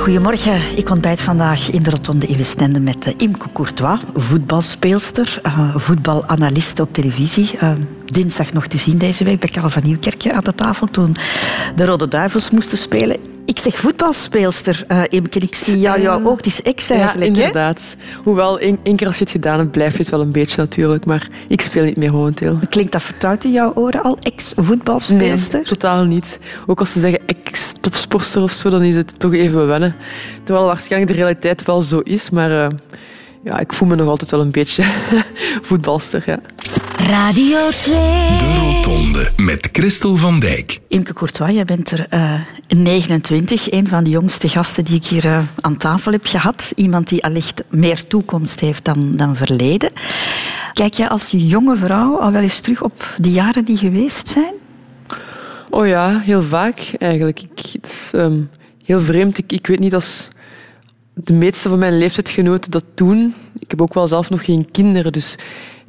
Goedemorgen. Ik ontbijt vandaag in de Rotonde in Westende met uh, Imke Courtois, voetbalspeelster, uh, voetbalanaliste op televisie. Dinsdag nog te zien deze week bij Karel van Nieuwkerkje aan de tafel toen de Rode Duivels moesten spelen. Ik zeg voetbalspeelster, uh, Imke. Ik zie jou, jou ook. Het is ex eigenlijk. Ja, inderdaad. Hoewel, één, keer als je het gedaan hebt, blijf je het wel een beetje natuurlijk. Maar ik speel niet meer momenteel. Klinkt dat vertrouwd in jouw oren al, ex-voetbalspeelster? Nee, totaal niet. Ook als ze zeggen ex-topsporter of zo, dan is het toch even wennen. Terwijl waarschijnlijk de realiteit wel zo is. Maar uh, ja, ik voel me nog altijd wel een beetje voetbalster, ja. Radio 2. De Rotonde met Christel van Dijk. Imke Courtois, jij bent er uh, 29. Een van de jongste gasten die ik hier uh, aan tafel heb gehad. Iemand die allicht meer toekomst heeft dan, dan verleden. Kijk jij als jonge vrouw al wel eens terug op de jaren die geweest zijn? Oh ja, heel vaak eigenlijk. Ik, het is um, heel vreemd. Ik, ik weet niet als de meeste van mijn leeftijdgenoten dat doen. Ik heb ook wel zelf nog geen kinderen, dus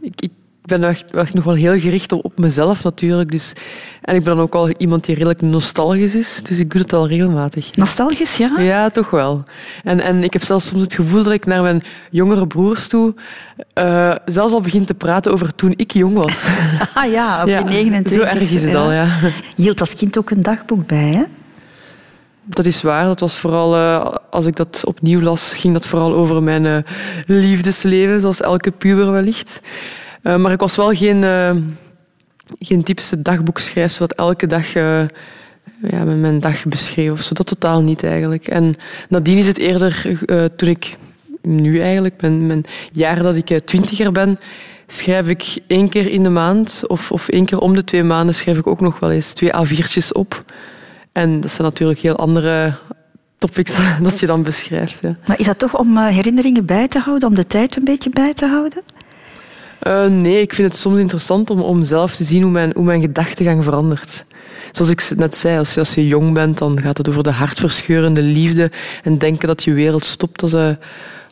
ik, ik ben echt, echt, nog wel heel gericht op, mezelf natuurlijk. Dus, en ik ben dan ook al iemand die redelijk nostalgisch is, dus ik doe het al regelmatig. Nostalgisch, ja? Ja, toch wel. En, en ik heb zelfs soms het gevoel dat ik naar mijn jongere broers toe uh, zelfs al begin te praten over toen ik jong was. ah ja, op je ja, 29. Zo erg is het al, ja. Je hield als kind ook een dagboek bij, hè? Dat is waar. Dat was vooral, uh, als ik dat opnieuw las, ging dat vooral over mijn uh, liefdesleven, zoals elke puber wellicht. Uh, maar ik was wel geen, uh, geen typische dagboekschrijfster dat elke dag uh, ja, mijn dag beschreef. Of. Dat totaal niet eigenlijk. En nadien is het eerder toen ik nu eigenlijk, mijn, mijn jaar dat ik twintiger ben, schrijf ik één keer in de maand of, of één keer om de twee maanden schrijf ik ook nog wel eens twee A4'tjes op. En dat zijn natuurlijk heel andere topics dat je dan beschrijft. Ja. Maar is dat toch om herinneringen bij te houden, om de tijd een beetje bij te houden? Uh, nee, ik vind het soms interessant om, om zelf te zien hoe mijn, hoe mijn gedachtegang verandert. Zoals ik net zei, als je, als je jong bent, dan gaat het over de hartverscheurende liefde en denken dat je wereld stopt als, uh,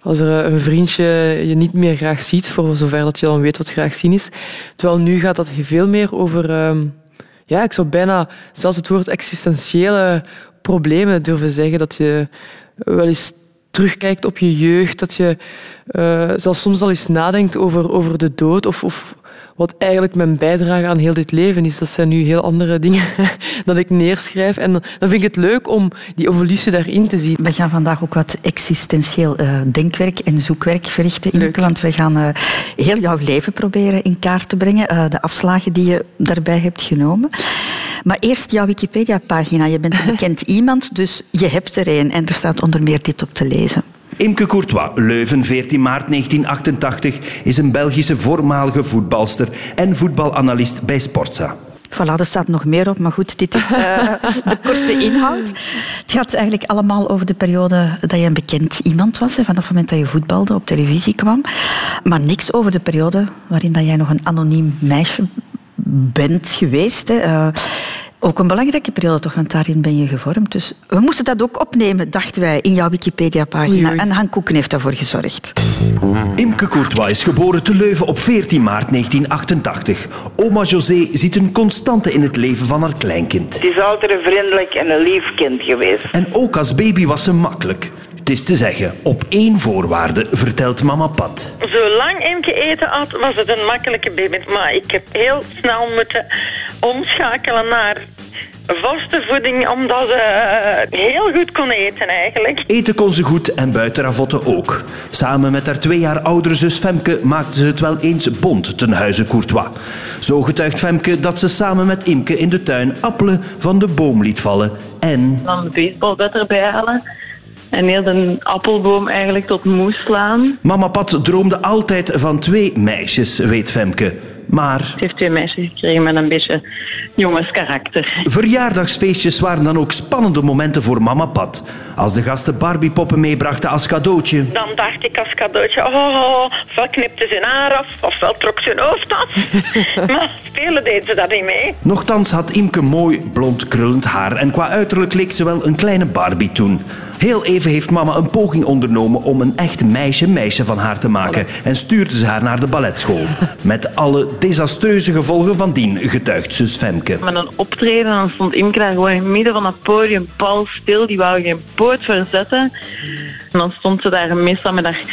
als er een vriendje je niet meer graag ziet, voor zover dat je dan weet wat graag zien is. Terwijl nu gaat dat veel meer over, uh, ja, ik zou bijna zelfs het woord existentiële problemen durven zeggen, dat je wel eens terugkijkt op je jeugd, dat je uh, zelfs soms al eens nadenkt over, over de dood of, of wat eigenlijk mijn bijdrage aan heel dit leven is. Dat zijn nu heel andere dingen dat ik neerschrijf. En dan vind ik het leuk om die evolutie daarin te zien. We gaan vandaag ook wat existentieel uh, denkwerk en zoekwerk verrichten, Imke. Want we gaan uh, heel jouw leven proberen in kaart te brengen. Uh, de afslagen die je daarbij hebt genomen. Maar eerst jouw Wikipedia-pagina. Je bent een bekend iemand, dus je hebt er een. En er staat onder meer dit op te lezen. Imke Courtois, Leuven, 14 maart 1988, is een Belgische voormalige voetbalster en voetbalanalist bij Sportza. Voilà, er staat nog meer op, maar goed, dit is uh, de korte inhoud. Het gaat eigenlijk allemaal over de periode dat je een bekend iemand was, hè, vanaf het moment dat je voetbalde, op televisie kwam. Maar niks over de periode waarin dat jij nog een anoniem meisje bent geweest. Hè. Uh, ook een belangrijke periode toch, want daarin ben je gevormd. Dus we moesten dat ook opnemen, dachten wij, in jouw Wikipedia-pagina. En Han Koeken heeft daarvoor gezorgd. Imke Courtois is geboren te Leuven op 14 maart 1988. Oma José ziet een constante in het leven van haar kleinkind. Het is altijd een vriendelijk en een lief kind geweest. En ook als baby was ze makkelijk. Het is te zeggen, op één voorwaarde, vertelt mama Pat. Zolang Imke eten had, was het een makkelijke baby. Maar ik heb heel snel moeten omschakelen naar vaste voeding, omdat ze heel goed kon eten eigenlijk. Eten kon ze goed en buiten ravotten ook. Samen met haar twee jaar oudere zus Femke maakte ze het wel eens bond ten huize Courtois. Zo getuigt Femke dat ze samen met Imke in de tuin appelen van de boom liet vallen en... Dan de baseballbed erbij halen en heel een appelboom eigenlijk tot moes slaan. Mama Pat droomde altijd van twee meisjes, weet Femke. Maar... Ze heeft twee meisjes gekregen met een beetje jongenskarakter. Verjaardagsfeestjes waren dan ook spannende momenten voor mama Pat. Als de gasten Barbiepoppen meebrachten als cadeautje. Dan dacht ik als cadeautje, oh, ofwel knipte ze haar af, ofwel trok ze hun hoofd af. maar spelen deden ze dat niet mee. Nochtans had Imke mooi blond krullend haar en qua uiterlijk leek ze wel een kleine Barbie toen. Heel even heeft mama een poging ondernomen om een echt meisje-meisje van haar te maken en stuurde ze haar naar de balletschool. Met alle desastreuze gevolgen van dien, getuigt zus Femke. Met een optreden dan stond Imke daar gewoon in het midden van het podium, pal stil. Die wou geen poot verzetten. En dan stond ze daar meestal met haar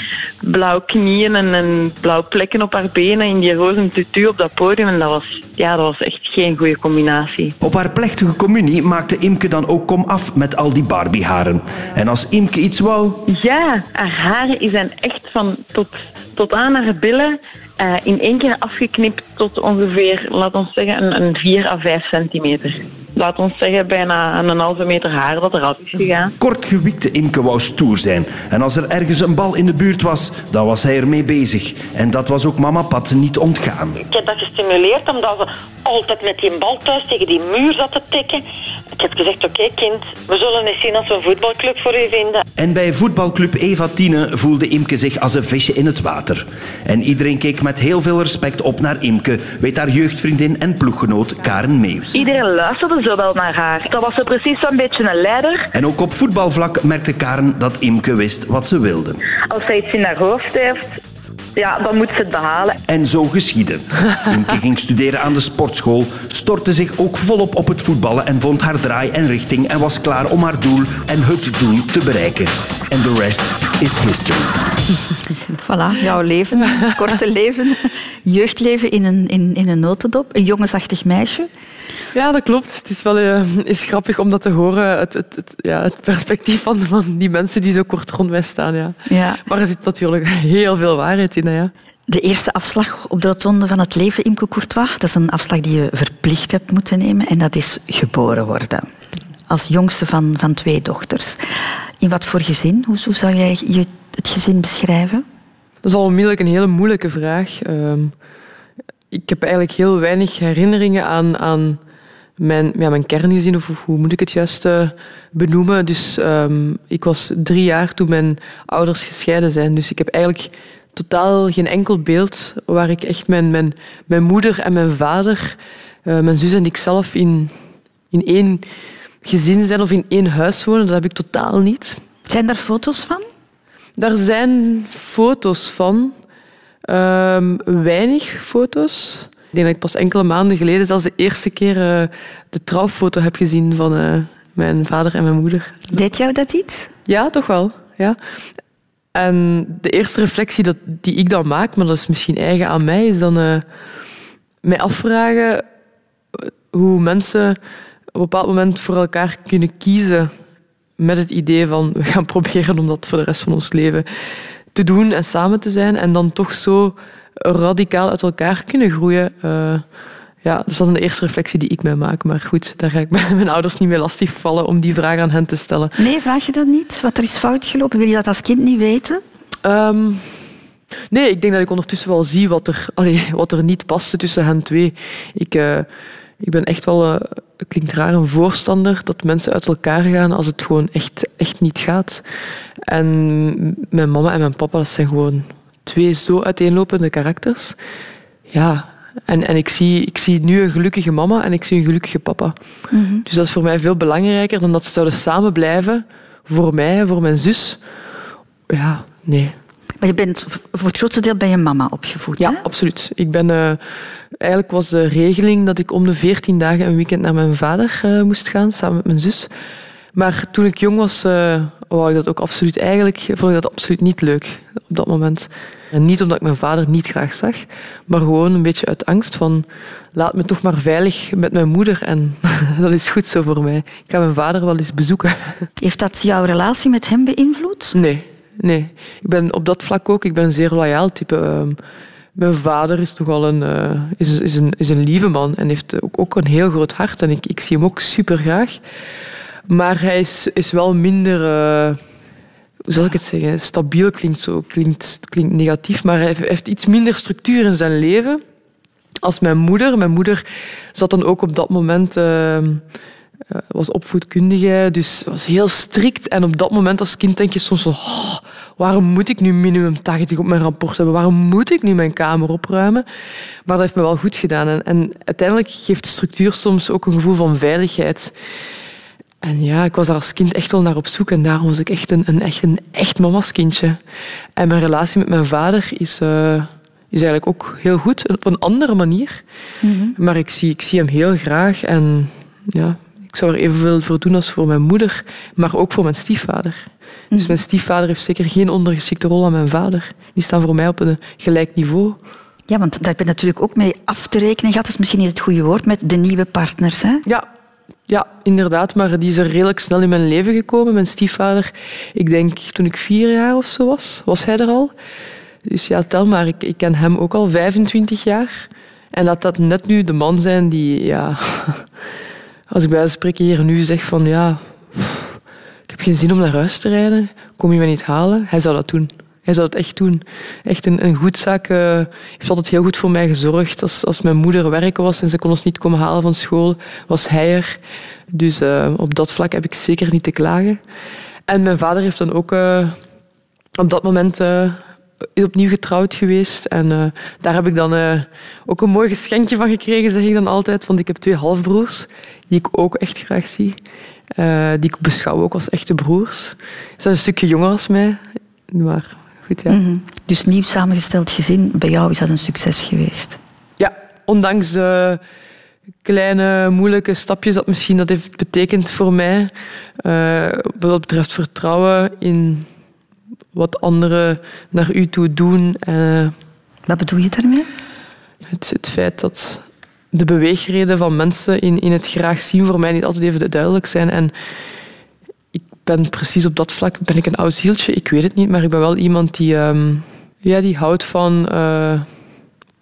blauwe knieën en, en blauwe plekken op haar benen in die roze tutu op dat podium. En dat was, ja, dat was echt geen goede combinatie. Op haar plechtige communie maakte Imke dan ook kom af met al die Barbie-haren. En als Imke iets wou, Ja, haar haren zijn echt van tot, tot aan haar billen eh, in één keer afgeknipt tot ongeveer, laat ons zeggen, een, een 4 à 5 centimeter. Laat ons zeggen, bijna een halve meter haar dat eraf is gegaan. Kortgewiekte Imke wou stoer zijn. En als er ergens een bal in de buurt was, dan was hij ermee bezig. En dat was ook mama Pat niet ontgaan. Ik heb dat gestimuleerd omdat ze altijd met die bal thuis tegen die muur zat te tikken. Ik heb gezegd, oké kind, we zullen eens zien als we een voetbalclub voor u vinden. En bij voetbalclub Eva Tiene voelde Imke zich als een visje in het water. En iedereen keek met heel veel respect op naar Imke, weet haar jeugdvriendin en ploeggenoot Karen Meeuws. Iedereen luisterde zo wel naar haar. Dat was ze precies zo'n beetje een leider. En ook op voetbalvlak merkte Karen dat Imke wist wat ze wilde. Als zij iets in haar hoofd heeft, ja, dan moet ze het behalen. En zo geschiedde. Imke ging studeren aan de sportschool, stortte zich ook volop op het voetballen en vond haar draai en richting en was klaar om haar doel en het doel te bereiken. En de rest is history. Voilà, jouw leven, korte leven, jeugdleven in een, in, in een notendop. Een jongensachtig meisje. Ja, dat klopt. Het is wel eh, is grappig om dat te horen. Het, het, het, ja, het perspectief van, van die mensen die zo kort rond mij staan. Ja. Ja. Maar er zit natuurlijk heel veel waarheid in. hè, Ja. De eerste afslag op de rotonde van het leven, Imke Courtois, dat is een afslag die je verplicht hebt moeten nemen en dat is geboren worden. Als jongste van, van twee dochters. In wat voor gezin? Hoe, hoe zou jij je, het gezin beschrijven? Dat is al onmiddellijk een hele moeilijke vraag. Ehm, ik heb eigenlijk heel weinig herinneringen aan, aan mijn, ja, mijn kerngezin, of, of hoe moet ik het juist eh, benoemen. Dus ehm, ik was drie jaar toen mijn ouders gescheiden zijn. Dus ik heb eigenlijk totaal geen enkel beeld waar ik echt mijn, mijn, mijn moeder en mijn vader, eh, mijn zus en ik zelf in, in één gezin zijn of in één huis wonen. Dat heb ik totaal niet. Zijn daar foto's van? Daar zijn foto's van. Ehm, weinig foto's. Ik denk dat ik pas enkele maanden geleden zelfs de eerste keer eh, de trouwfoto heb gezien van eh, mijn vader en mijn moeder. Deed jou dat iets? Ja, toch wel. Ja. En de eerste reflectie dat, die ik dan maak, maar dat is misschien eigen aan mij, is dan eh, mij afvragen hoe mensen op een bepaald moment voor elkaar kunnen kiezen met het idee van we gaan proberen om dat voor de rest van ons leven te doen en samen te zijn en dan toch zo radicaal uit elkaar kunnen groeien. Eh, ja, dus dat is de eerste reflectie die ik mij maak. Maar goed, daar ga ik mijn ouders niet mee lastigvallen om die vraag aan hen te stellen. Nee, vraag je dat niet? Wat er is fout gelopen? Wil je dat als kind niet weten? Ehm, nee, ik denk dat ik ondertussen wel zie wat er, allee, wat er niet paste tussen hen twee. Ik, eh, ik ben echt wel, eh, het klinkt raar, een voorstander dat mensen uit elkaar gaan als het gewoon echt, echt niet gaat. En mijn mama en mijn papa, dat zijn gewoon twee zo uiteenlopende karakters. Ja, en, en ik, zie, ik zie nu een gelukkige mama en ik zie een gelukkige papa. Dus dat is voor mij veel belangrijker dan dat ze zouden samen blijven voor mij, voor mijn zus. Ja, nee. Maar je bent voor het grootste deel bij je mama opgevoed, Ja, hè? absoluut. Ik ben, eh, eigenlijk was de regeling dat ik om de 14 dagen een weekend naar mijn vader eh, moest gaan, samen met mijn zus. Maar toen ik jong was, eh wou ik dat ook absoluut eigenlijk, vond ik dat absoluut niet leuk op dat moment. En niet omdat ik mijn vader niet graag zag, maar gewoon een beetje uit angst van laat me toch maar veilig met mijn moeder en dat is goed zo voor mij. Ik ga mijn vader wel eens bezoeken. Heeft dat jouw relatie met hem beïnvloed? Nee, nee. Ik ben op dat vlak ook, ik ben een zeer loyaal type. Ehm, mijn vader is toch al een, eh, is, is een, is een lieve man en heeft ook, ook een heel groot hart. En ik, ik zie hem ook super graag. Maar hij is, is wel minder, eh, hoe zal ik het zeggen, stabiel klinkt zo, klinkt, klinkt negatief, maar hij heeft- iets minder structuur in zijn leven als mijn moeder. Mijn moeder zat dan ook op dat moment, eh, eh, was opvoedkundige, dus was heel strikt. En op dat moment als kind denk je soms van, "Oh, waarom moet ik nu minimum 80 op mijn rapport hebben? Waarom moet ik nu mijn kamer opruimen? Maar dat heeft me wel goed gedaan. En, en uiteindelijk geeft structuur soms ook een gevoel van veiligheid. En ja, ik was daar als kind echt wel naar op zoek en daarom was ik echt een, een, echt, een echt mama's kindje. En mijn relatie met mijn vader is, eh, is eigenlijk ook heel goed, op een andere manier. Maar ik zie, ik zie hem heel graag en ja, ik zou er evenveel voor doen als voor mijn moeder, maar ook voor mijn stiefvader. Dus mijn stiefvader heeft zeker geen ondergeschikte rol aan mijn vader. Die staan voor mij op een gelijk niveau. Ja, want daar heb je natuurlijk ook mee af te rekenen gehad. Dat is misschien niet het goede woord, met de nieuwe partners. Hè? Ja, ja, inderdaad. Maar die is er redelijk snel in mijn leven gekomen. Mijn stiefvader, ik denk toen ik vier jaar of zo was, was hij er al. Dus ja, tel maar, ik, ik ken hem ook al 25 jaar. En laat dat net nu de man zijn die, ja... Als ik bij van spreken hier nu zeg van, ja... Ik heb geen zin om naar huis te rijden. Kom je mij niet halen? Hij zou dat doen. Hij zou dat echt doen. Echt een, een goed zaak. eh, heeft altijd heel goed voor mij gezorgd. Als, als mijn moeder werken was en ze kon ons niet komen halen van school, was hij er. Dus eh, op dat vlak heb ik zeker niet te klagen. En mijn vader heeft dan ook eh, op dat moment opnieuw getrouwd geweest. En daar heb ik dan ook een mooi geschenkje van gekregen, zeg ik dan altijd. Want ik heb twee halfbroers, die ik ook echt graag zie. Die ik beschouw ook als echte broers. Ze zijn een stukje jonger als mij. Maar goed, ja. Mhm. Dus nieuw samengesteld gezin, bij jou is dat een succes geweest. Ja, ondanks de kleine, moeilijke stapjes dat misschien dat heeft betekend voor mij, eh, wat betreft vertrouwen in wat anderen naar u toe doen. eh, Wat bedoel je daarmee? het, het feit dat de beweegreden van mensen in, in het graag zien voor mij niet altijd even duidelijk zijn. En ben precies op dat vlak ben ik een oud zieltje. Ik weet het niet, maar ik ben wel iemand die, ehm, ja, die houdt van eh,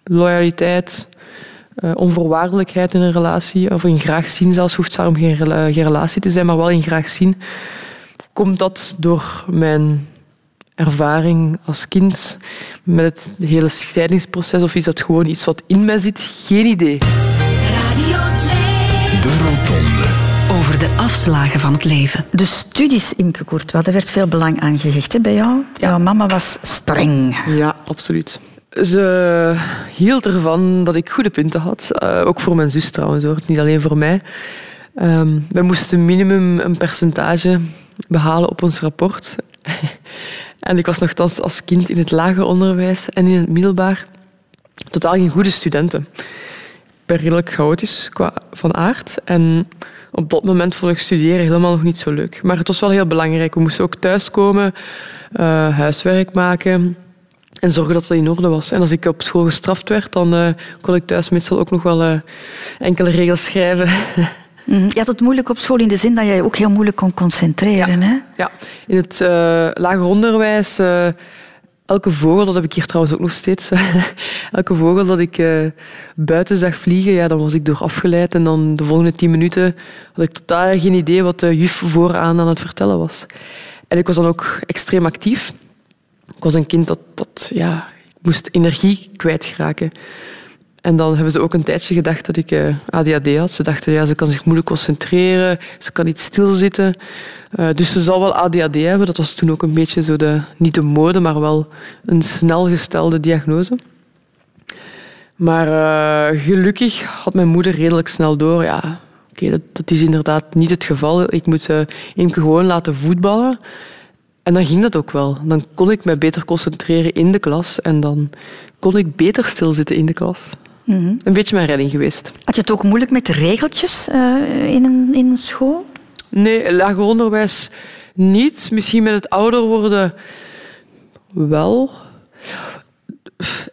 loyaliteit, eh, onvoorwaardelijkheid in een relatie. Of in graag zien zelfs. Hoeft daarom geen, geen relatie te zijn, maar wel in graag zien. Komt dat door mijn ervaring als kind met het hele scheidingsproces? Of is dat gewoon iets wat in mij zit? Geen idee. Radio 2. De Rotonde. Over de afslagen van het leven. De studies, Imke Courtois, daar werd veel belang aan gehecht hè, bij jou. Jouw mama was streng. Ja, absoluut. Ze hield ervan dat ik goede punten had. Eh, ook voor mijn zus trouwens, hoor. niet alleen voor mij. Ehm wij moesten minimum een percentage behalen op ons rapport. en ik was nogthans als kind in het lager onderwijs en in het middelbaar totaal geen goede studenten. Ik ben redelijk chaotisch qua van aard. En op dat moment vond ik studeren helemaal nog niet zo leuk. Maar het was wel heel belangrijk. We moesten ook thuiskomen, eh, huiswerk maken en zorgen dat het in orde was. En als ik op school gestraft werd, dan eh, kon ik thuis meestal ook nog wel eh, enkele regels schrijven. Mhm. Je had het moeilijk op school in de zin dat jij je ook heel moeilijk kon concentreren. Hè? Ja, in het lager onderwijs, elke vogel, dat heb ik hier trouwens ook nog steeds, elke vogel dat ik eh, buiten zag vliegen, ja, dan was ik door afgeleid en dan de volgende tien minuten had ik totaal geen idee wat de juf vooraan aan het vertellen was. En ik was dan ook extreem actief. Ik was een kind dat, dat ja, moest energie kwijtraken. En dan hebben ze ook een tijdje gedacht dat ik eh, ADHD had. Ze dachten, ja, ze kan zich moeilijk concentreren, ze kan niet stilzitten. Eh, dus ze zal wel ADHD hebben. Dat was toen ook een beetje zo de, niet de mode, maar wel een snel gestelde diagnose. Maar eh, gelukkig had mijn moeder redelijk snel door, ja, oké, dat, dat is inderdaad niet het geval. Ik moet uh, Imke gewoon laten voetballen. En dan ging dat ook wel. Dan kon ik me beter concentreren in de klas en dan kon ik beter stilzitten in de klas. Een beetje mijn redding geweest. Had je het ook moeilijk met de regeltjes eh, in, een, in een school? Nee, lager onderwijs niet. Misschien met het ouder worden wel.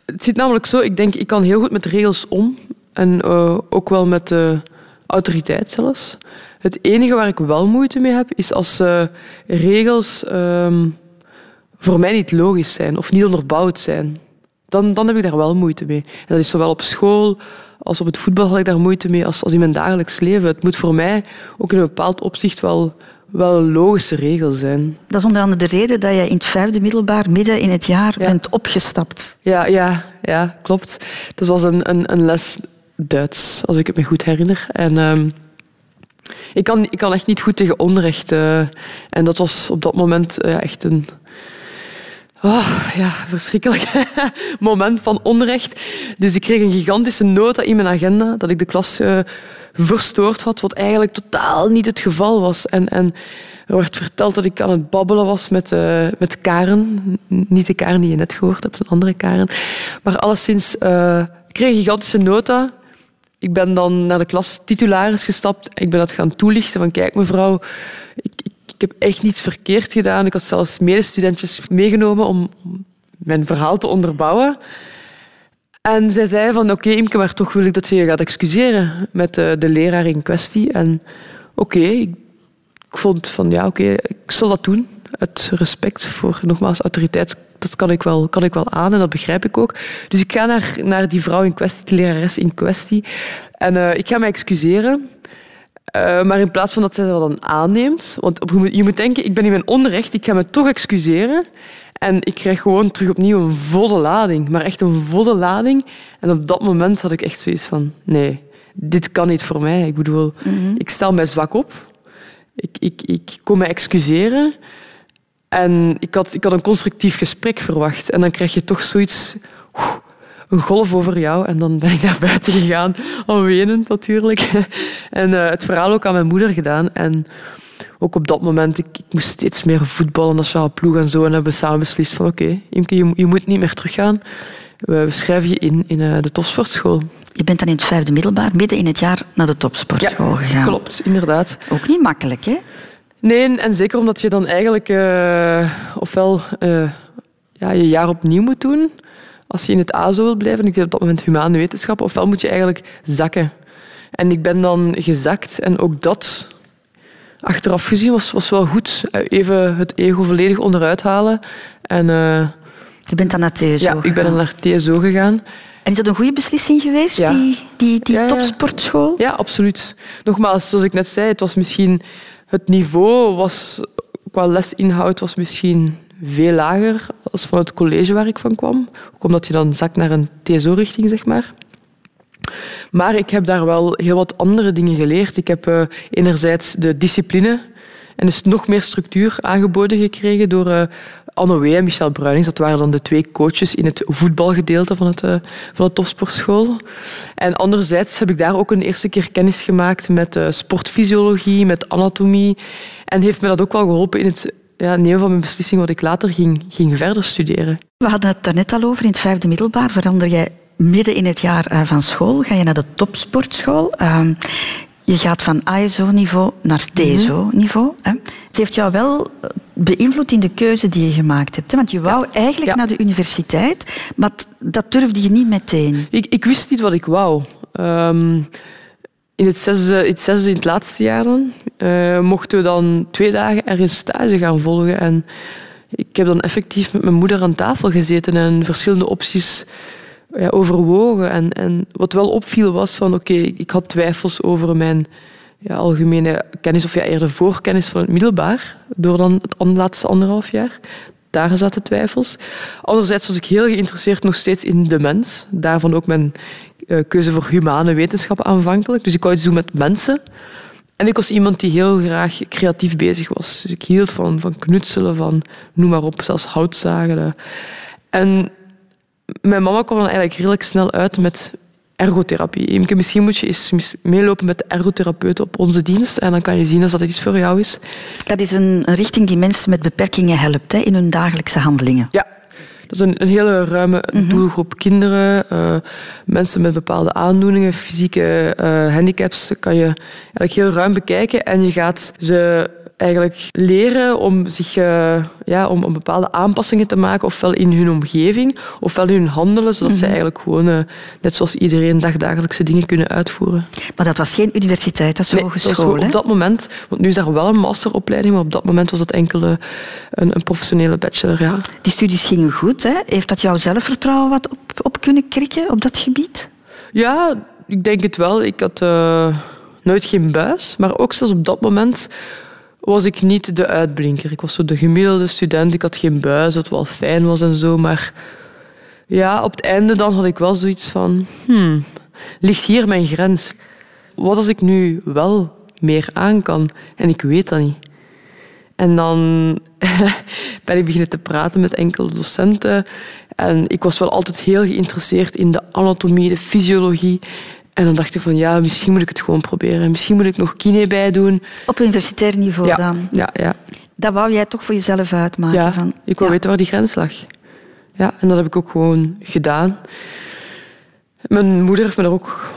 Het zit namelijk zo, ik denk, ik kan heel goed met regels om. En eh, ook wel met de autoriteit zelfs. Het enige waar ik wel moeite mee heb, is als eh, regels ehm, voor mij niet logisch zijn of niet onderbouwd zijn. Dan, dan heb ik daar wel moeite mee. En dat is zowel op school als op het voetbal had ik daar moeite mee als, als in mijn dagelijks leven. Het moet voor mij ook in een bepaald opzicht wel, wel een logische regel zijn. Dat is onder andere de reden dat je in het vijfde middelbaar midden in het jaar Ja. bent opgestapt. Ja, ja, ja klopt. Dat was een, een, een les Duits, als ik het me goed herinner. En ehm, ik, kan, ik kan echt niet goed tegen onrecht. eh, en dat was op dat moment eh, echt een... Oh, ja, verschrikkelijk. Moment van onrecht. Dus ik kreeg een gigantische nota in mijn agenda dat ik de klas eh, verstoord had, wat eigenlijk totaal niet het geval was. En, en er werd verteld dat ik aan het babbelen was met, eh, met Karen. Niet de Karen die je net gehoord hebt, een andere Karen. Maar alleszins, eh, ik kreeg een gigantische nota. Ik ben dan naar de klas titularis gestapt. Ik ben dat gaan toelichten van kijk mevrouw, ik heb echt niets verkeerd gedaan. Ik had zelfs medestudentjes meegenomen om mijn verhaal te onderbouwen. En zij zei van oké Imke, maar toch wil ik dat je je gaat excuseren met de, de leraar in kwestie. En oké, ik, ik vond van ja oké, ik zal dat doen. Uit respect voor nogmaals autoriteit, dat kan ik wel, kan ik wel aan en dat begrijp ik ook. Dus ik ga naar, naar die vrouw in kwestie, die lerares in kwestie. En eh, ik ga mij excuseren. Eh, maar in plaats van dat zij dat dan aanneemt, want je moet- denken, ik ben in mijn onrecht, ik ga me toch excuseren. En ik krijg gewoon terug opnieuw een volle lading, maar echt een volle lading. En op dat moment had ik echt zoiets van, nee, dit kan niet voor mij. Ik bedoel, ik stel mij zwak op. Ik, ik, ik kom me excuseren. En ik had, ik had een constructief gesprek verwacht. En dan krijg je toch zoiets, een golf over jou. En dan ben ik naar buiten gegaan, al wenend natuurlijk. En eh, het verhaal ook aan mijn moeder gedaan. En ook op dat moment, ik, ik moest steeds meer voetballen, nationale ploeg en zo. En hebben we samen beslist van, oké, Imke, je, je moet niet meer teruggaan. We, we schrijven je in in eh, de topsportschool. Je bent dan in het vijfde middelbaar, midden in het jaar, naar de topsportschool gegaan. klopt, inderdaad. Ook niet makkelijk, hè? Nee, en- zeker omdat je dan eigenlijk eh, ofwel ja, je jaar opnieuw moet doen, als je in het ASO wil blijven, ik deed op dat moment humane wetenschappen, ofwel moet je eigenlijk zakken. En ik ben dan gezakt en ook dat, achteraf gezien, was, was wel goed. Even het ego volledig onderuit halen. En eh, Je bent dan naar TSO ja, ik ben dan naar TSO gegaan. En is dat een goede beslissing geweest, Ja. die, die, die ja. topsportschool? Ja, absoluut. Nogmaals, zoals ik net zei, het was misschien... Het niveau was, qua lesinhoud was misschien veel lager als van het college waar ik van kwam. Ook omdat je dan zakt naar een TSO-richting, zeg maar. Maar ik heb daar wel heel wat andere dingen geleerd. Ik heb eh, enerzijds de discipline en dus nog meer structuur aangeboden gekregen door eh Anne en Michel Bruinings. Dat waren dan de twee coaches in het voetbalgedeelte van, het, eh, van de topsportschool. En anderzijds heb ik daar ook een eerste keer kennis gemaakt met sportfysiologie, met anatomie. En heeft me dat ook wel geholpen in het ja, nemen van mijn beslissing wat ik later ging, ging verder studeren. We hadden het daarnet al over. In het vijfde middelbaar verander jij midden in het jaar eh, van school. Ga je naar de topsportschool. Ehm, je gaat van ASO-niveau naar TSO-niveau. hè. Het heeft jou wel eh, beïnvloed in de keuze die je gemaakt hebt. hè. Want je wou eigenlijk Ja. naar de universiteit, maar dat durfde je niet meteen. Ik, ik wist niet wat ik wou. Ehm, in, het zesde, het zesde, in het laatste jaar dan, eh, mochten we dan twee dagen ergens stage gaan volgen. En ik heb dan effectief met mijn moeder aan tafel gezeten en verschillende opties ja, overwogen. En, en wat wel opviel was van, oké, ik had twijfels over mijn ja, algemene kennis, of ja, eerder voorkennis van het middelbaar, door dan het laatste anderhalf jaar. Daar zaten twijfels. Anderzijds was ik heel geïnteresseerd nog steeds in de mens. Daarvan ook mijn keuze voor humane wetenschappen aanvankelijk. Dus ik wou iets doen met mensen. En ik was iemand die heel graag creatief bezig was. Dus ik hield van, van knutselen, van noem maar op, zelfs houtzagen. eh. En mijn mama kwam dan eigenlijk redelijk snel uit met ergotherapie. Imke, misschien moet je eens meelopen met de ergotherapeut op onze dienst en dan kan je zien als dat iets voor jou is. Dat is een, een richting die mensen met beperkingen helpt hè, in hun dagelijkse handelingen. Ja, dat is een, een hele ruime doelgroep kinderen, eh, mensen met bepaalde aandoeningen, fysieke eh, handicaps, kan je eigenlijk heel ruim bekijken en je gaat ze eigenlijk leren om, zich, eh, ja, om, om bepaalde aanpassingen te maken, ofwel in hun omgeving, ofwel in hun handelen, zodat ze eigenlijk gewoon, eh, net zoals iedereen, dagdagelijkse dingen kunnen uitvoeren. Maar dat was geen universiteit, dat is Nee, dat was hogeschool. op dat moment, want nu is er wel een masteropleiding, maar op dat moment was dat enkel een, een professionele bachelor. Ja. Die studies gingen goed. Hè? Heeft dat jouw zelfvertrouwen wat op, op kunnen krikken op dat gebied? Ja, ik denk het wel. Ik had eh, nooit geen buis, maar ook zelfs op dat moment was ik niet de uitblinker. Ik was zo de gemiddelde student. Ik had geen buis, wat wel fijn was en zo, maar ja, op het einde dan had ik wel zoiets van, hmm, ligt hier mijn grens? Wat als ik nu wel meer aan kan en ik weet dat niet? En dan ben ik beginnen te praten met enkele docenten. En ik was wel altijd heel geïnteresseerd in de anatomie, de fysiologie. En dan dacht ik van, ja, misschien moet ik het gewoon proberen. Misschien moet ik nog kine bij doen. Op universitair niveau Ja, dan. ja, ja. Dat wou jij toch voor jezelf uitmaken? ja van, ik wou ja. weten waar die grens lag. Ja, en dat heb ik ook gewoon gedaan. Mijn moeder heeft me daar ook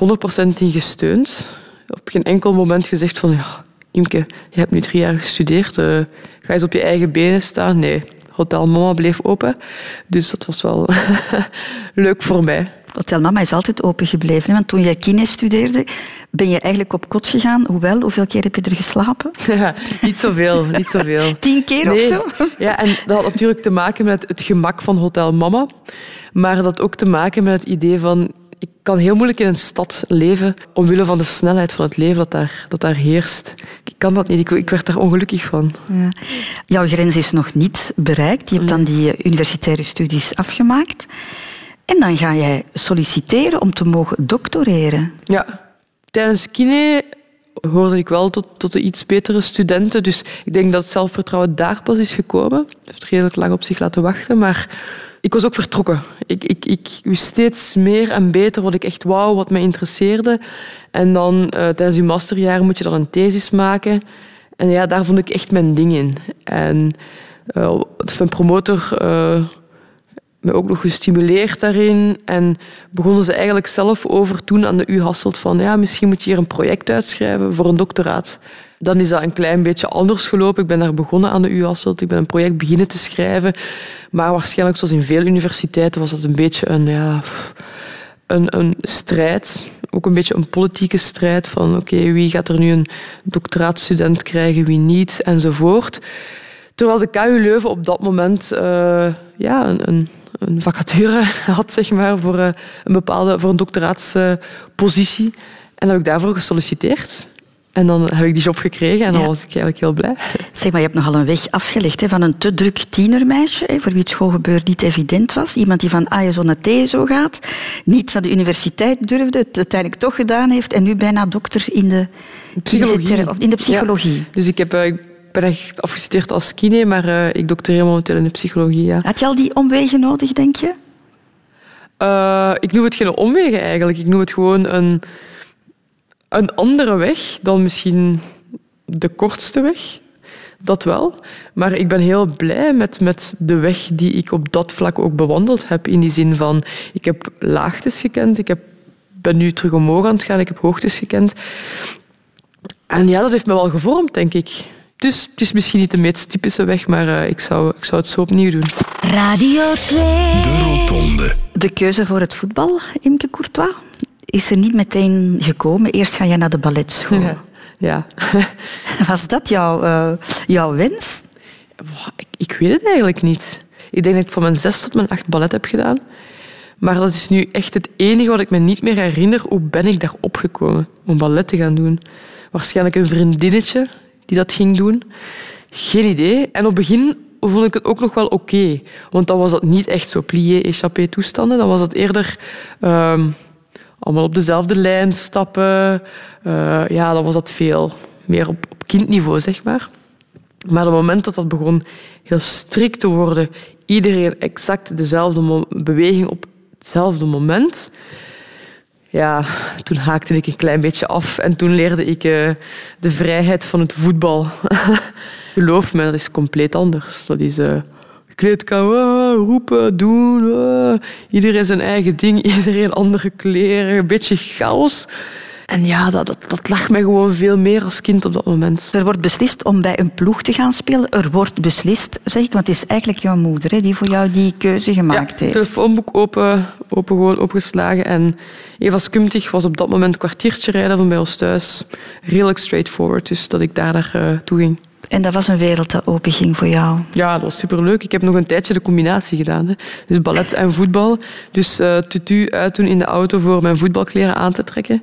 100% in gesteund. Op geen enkel moment gezegd van... Ja, Imke, je hebt nu drie jaar gestudeerd. eh, ga eens op je eigen benen staan. Nee, Hotel Mama bleef open. Dus dat was wel leuk voor mij. Hotel Mama is altijd open gebleven. hè, Want toen jij kine studeerde, ben je eigenlijk op kot gegaan. Hoewel, hoeveel keer heb je er geslapen? Ja, niet zoveel, niet zoveel. Tien keer of zo? Ja, en dat had natuurlijk te maken met het gemak van Hotel Mama. Maar dat had ook te maken met het idee van... Ik kan heel moeilijk in een stad leven omwille van de snelheid van het leven dat daar, dat daar heerst. Ik kan dat niet. Ik, ik werd daar ongelukkig van. Ja. Jouw grens is nog niet bereikt. Je hebt dan die universitaire studies afgemaakt. En dan ga jij solliciteren om te mogen doctoreren. Ja. Tijdens kine hoorde ik wel tot, tot de iets betere studenten. Dus ik denk dat het zelfvertrouwen daar pas is gekomen. Het heeft redelijk lang op zich laten wachten, maar ik was ook vertrokken. Ik, ik, ik wist steeds meer en beter wat ik echt wou, wat mij interesseerde. En dan eh, tijdens je masterjaar moet je dan een thesis maken. En ja, daar vond ik echt mijn ding in. En eh, mijn promotor... eh, me ook nog gestimuleerd daarin. En begonnen ze eigenlijk zelf over toen aan de U Hasselt van ja, misschien moet je hier een project uitschrijven voor een doctoraat. Dan is dat een klein beetje anders gelopen. Ik ben daar begonnen aan de U Hasselt. Ik ben een project beginnen te schrijven. Maar waarschijnlijk, zoals in veel universiteiten, was dat een beetje een, ja, een, een strijd. Ook een beetje een politieke strijd van oké, wie gaat er nu een doctoraatstudent krijgen, wie niet, enzovoort. Terwijl de KU Leuven op dat moment eh, ja, een, een, een vacature had zeg maar, voor, eh, een bepaalde voor een doctoraatspositie. en heb ik daarvoor gesolliciteerd. En dan heb ik die job gekregen en dan Ja. was ik eigenlijk heel blij. Zeg maar, je hebt nogal een weg afgelegd hè, van een te druk tienermeisje, hè, voor wie het schoolgebeuren niet evident was. Iemand die van ASO naar TSO gaat, niet naar de universiteit durfde, het uiteindelijk toch gedaan heeft en nu bijna dokter in de Psychologie. Of in de psychologie. Ja. Dus ik, heb, eh, ik ben echt afgestudeerd als kine, maar eh, ik doctoreer momenteel in de psychologie. Ja. Had je al die omwegen nodig, denk je? Eh, ik noem het geen omwegen eigenlijk. Ik noem het gewoon een, een andere weg dan misschien de kortste weg. Dat wel. Maar ik ben heel blij met, met de weg die ik op dat vlak ook bewandeld heb. In die zin van, ik heb laagtes gekend, ik heb, ben nu terug omhoog aan het gaan, ik heb hoogtes gekend. En ja, dat heeft me wel gevormd, denk ik. Dus het is misschien niet de meest typische weg, maar eh, ik, zou, ik zou het zo opnieuw doen. Radio 2. De Rotonde. De keuze voor het voetbal, Imke Courtois, is er niet meteen gekomen. Eerst ga je naar de balletschool. Ja. ja. Was dat jouw, eh, jouw wens? Ik, ik weet het eigenlijk niet. Ik denk dat ik van mijn zes tot mijn acht ballet heb gedaan. Maar dat is nu echt het enige wat ik me niet meer herinner. Hoe ben ik daar opgekomen om ballet te gaan doen? Waarschijnlijk een vriendinnetje die dat ging doen. Geen idee. En op het begin vond ik het ook nog wel oké. want dan was dat niet echt zo plié-échappé toestanden. Dan was het eerder ehm, allemaal op dezelfde lijn stappen. Eh, ja, dan was dat veel meer op, op kindniveau, zeg maar. Maar op het moment dat dat begon heel strikt te worden, iedereen exact dezelfde beweging op hetzelfde moment, ja, toen haakte ik een klein beetje af en toen leerde ik eh, de vrijheid van het voetbal. Geloof me, dat is compleet anders. Dat is eh kleedkamer, ah, roepen, doen, iedereen zijn eigen ding, iedereen andere kleren, een beetje chaos. En ja, dat, dat, dat lag mij gewoon veel meer als kind op dat moment. Er wordt beslist om bij een ploeg te gaan spelen. Er wordt beslist, zeg ik, want het is eigenlijk jouw moeder hè, die voor jou die keuze gemaakt ja, heeft. telefoonboek open, open gewoon opgeslagen. En Eva Skumtig was op dat moment kwartiertje rijden van bij ons thuis. Redelijk straightforward, dus dat ik daar naartoe ging. En dat was een wereld dat open ging voor jou. Ja, dat was superleuk. Ik heb nog een tijdje de combinatie gedaan. Hè. Dus ballet en voetbal. Dus eh tutu uitdoen in de auto voor mijn voetbalkleren aan te trekken.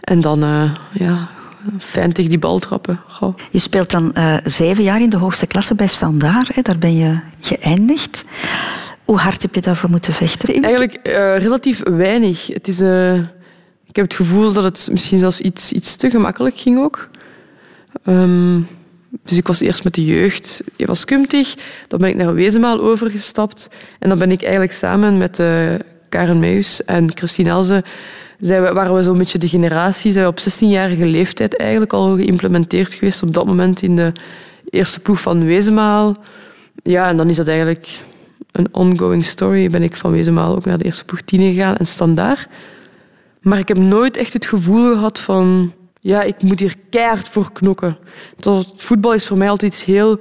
En dan eh, ja, fijn tegen die bal trappen. Goh. Je speelt dan eh, zeven jaar in de hoogste klasse bij Standaard. Hè. Daar ben je geëindigd. Hoe hard heb je daarvoor moeten vechten? Eigenlijk eh, relatief weinig. Het is, eh, ik heb het gevoel dat het misschien zelfs iets, iets te gemakkelijk ging ook. Ehm, dus ik was eerst met de jeugd Eva Skumtig, dan ben ik naar Wezenmaal overgestapt en dan ben ik eigenlijk samen met eh, Karen Meus en Christine Elze zijn we, waren we zo'n beetje de generatie, zijn we op 16-jarige leeftijd eigenlijk al geïmplementeerd geweest op dat moment in de eerste ploeg van Wezenmaal. Ja, en dan is dat eigenlijk een ongoing story. Ben ik van Wezenmaal ook naar de eerste ploeg 10 gegaan en standaard. Maar ik heb nooit echt het gevoel gehad van... Ja, ik moet hier keihard voor knokken. Dat voetbal is voor mij altijd iets heel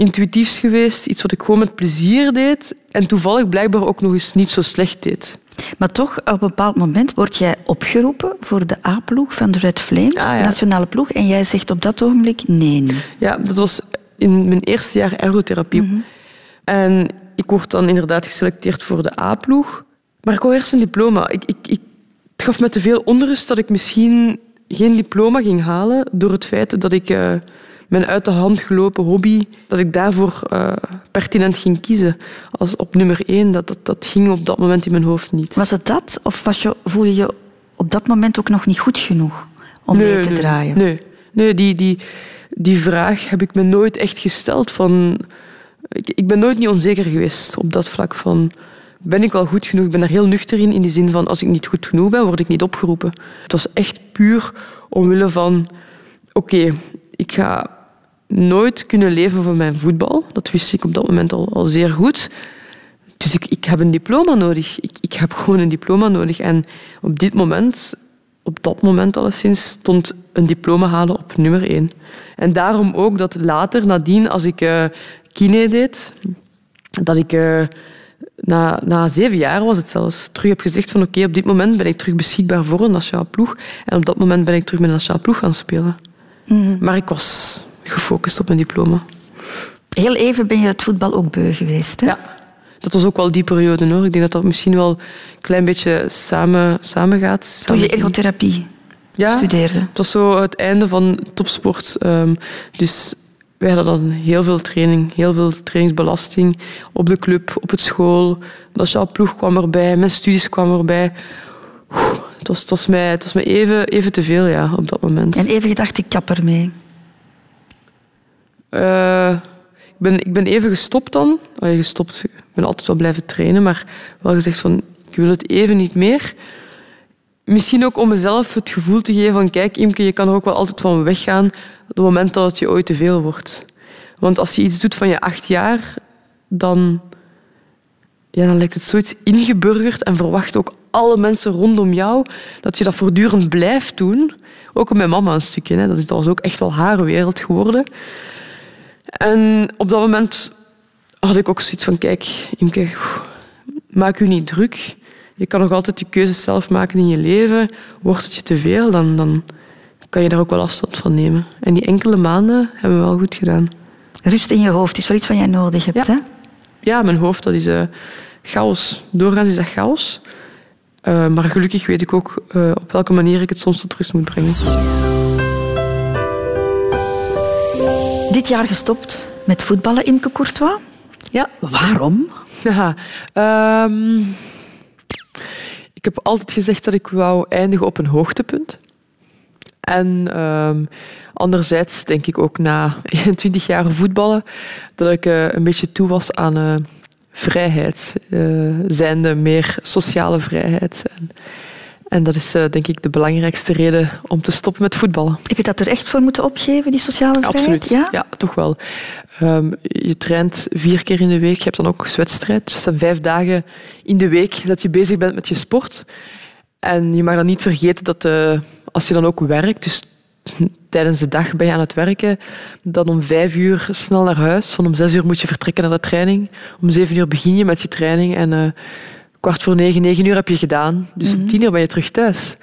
intuïtiefs geweest. Iets wat ik gewoon met plezier deed. En toevallig blijkbaar ook nog eens niet zo slecht deed. Maar toch, op een bepaald moment word jij opgeroepen voor de A-ploeg van de Red Flames, Ah, ja. de nationale ploeg. En jij zegt op dat ogenblik nee. Ja, dat was in mijn eerste jaar ergotherapie. En ik word dan inderdaad geselecteerd voor de A-ploeg. Maar ik wou eerst een diploma. Ik, ik, ik, het gaf me te veel onrust dat ik misschien geen diploma ging halen door het feit dat ik eh, mijn uit de hand gelopen hobby, dat ik daarvoor eh, pertinent ging kiezen. Als op nummer één, dat, dat, dat ging op dat moment in mijn hoofd niet. Was het dat? Of was je, voel je je op dat moment ook nog niet goed genoeg om Nee, mee te nee, draaien? Nee, nee die, die, die vraag heb ik me nooit echt gesteld. Van, ik, ik ben nooit niet onzeker geweest op dat vlak van... Ben ik wel goed genoeg? Ik ben daar heel nuchter in, in die zin van... Als ik niet goed genoeg ben, word ik niet opgeroepen. Het was echt puur omwille van... Oké, ik ga nooit kunnen leven van mijn voetbal. Dat wist ik op dat moment al, al zeer goed. Dus ik, ik heb een diploma nodig. Ik, ik heb gewoon een diploma nodig. En op dit moment, op dat moment alleszins, stond een diploma halen op nummer één. En daarom ook dat later, nadien, als ik eh kine deed, dat ik eh, na, na zeven jaar was het zelfs, terug heb gezegd van oké, op dit moment ben ik terug beschikbaar voor een nationale ploeg. En op dat moment ben ik terug met een nationale ploeg gaan spelen. Maar ik was gefocust op mijn diploma. Heel even ben je het voetbal ook beu geweest. Hè? Ja, dat was ook wel die periode hoor. Ik denk dat dat misschien wel een klein beetje samen, samen gaat. Toen je ergotherapie ja, studeerde. Het was zo het einde van topsport. Ehm, dus wij hadden dan heel veel training, heel veel trainingsbelasting op de club, op het school. De nationale ploeg kwam erbij, mijn studies kwamen erbij. Oeh, Het was, het was mij, het was mij even, even te veel ja, op dat moment. En even gedacht, ik kap ermee. Eh, ik, ben, ik ben even gestopt dan. Allee, gestopt. Ik ben altijd wel blijven trainen, maar wel gezegd van ik wil het even niet meer. Misschien ook om mezelf het gevoel te geven van kijk Imke, je kan er ook wel altijd van weggaan op het moment dat het je ooit te veel wordt. Want als je iets doet van je acht jaar, dan, ja, dan lijkt het zoiets ingeburgerd en verwacht ook alle mensen rondom jou dat je dat voortdurend blijft doen. Ook op mijn mama een stukje. Hè. Dat is- dat was ook echt wel haar wereld geworden. En op dat moment had ik ook zoiets van, kijk, Imke, maak u niet druk. Je kan nog altijd je keuzes zelf maken in je leven. Wordt het je te veel, dan, dan kan je daar ook wel afstand van nemen. En die enkele maanden hebben we wel goed gedaan. Rust in je hoofd is wel iets wat jij nodig hebt. Ja. Hè? Ja, mijn hoofd, dat is eh, chaos. Doorgaans is dat chaos. Eh, maar gelukkig weet ik ook eh, op welke manier ik het soms tot rust moet brengen. Dit jaar gestopt met voetballen, Imke Courtois. Ja. Waarom? Ja, ehm, ik heb altijd gezegd dat ik wou eindigen op een hoogtepunt. En ehm, anderzijds denk ik ook na 21 jaar voetballen dat ik eh, een beetje toe was aan eh, vrijheid, eh zijnde meer sociale vrijheid. En, en dat is eh, denk ik de belangrijkste reden om te stoppen met voetballen. Heb je dat er echt voor moeten opgeven, die sociale vrijheid? Absoluut. Ja? toch wel. Ehm, je traint vier keer in de week. Je hebt dan ook wedstrijd. Dus het zijn vijf dagen in de week dat je bezig bent met je sport. En je mag dan niet vergeten dat eh, als je dan ook werkt, dus tijdens de dag ben je aan het werken, dan om vijf uur snel naar huis. Van om zes uur moet je vertrekken naar de training. Om zeven uur begin je met je training. En eh, kwart voor negen, negen uur heb je gedaan. Dus om tien uur ben je terug thuis.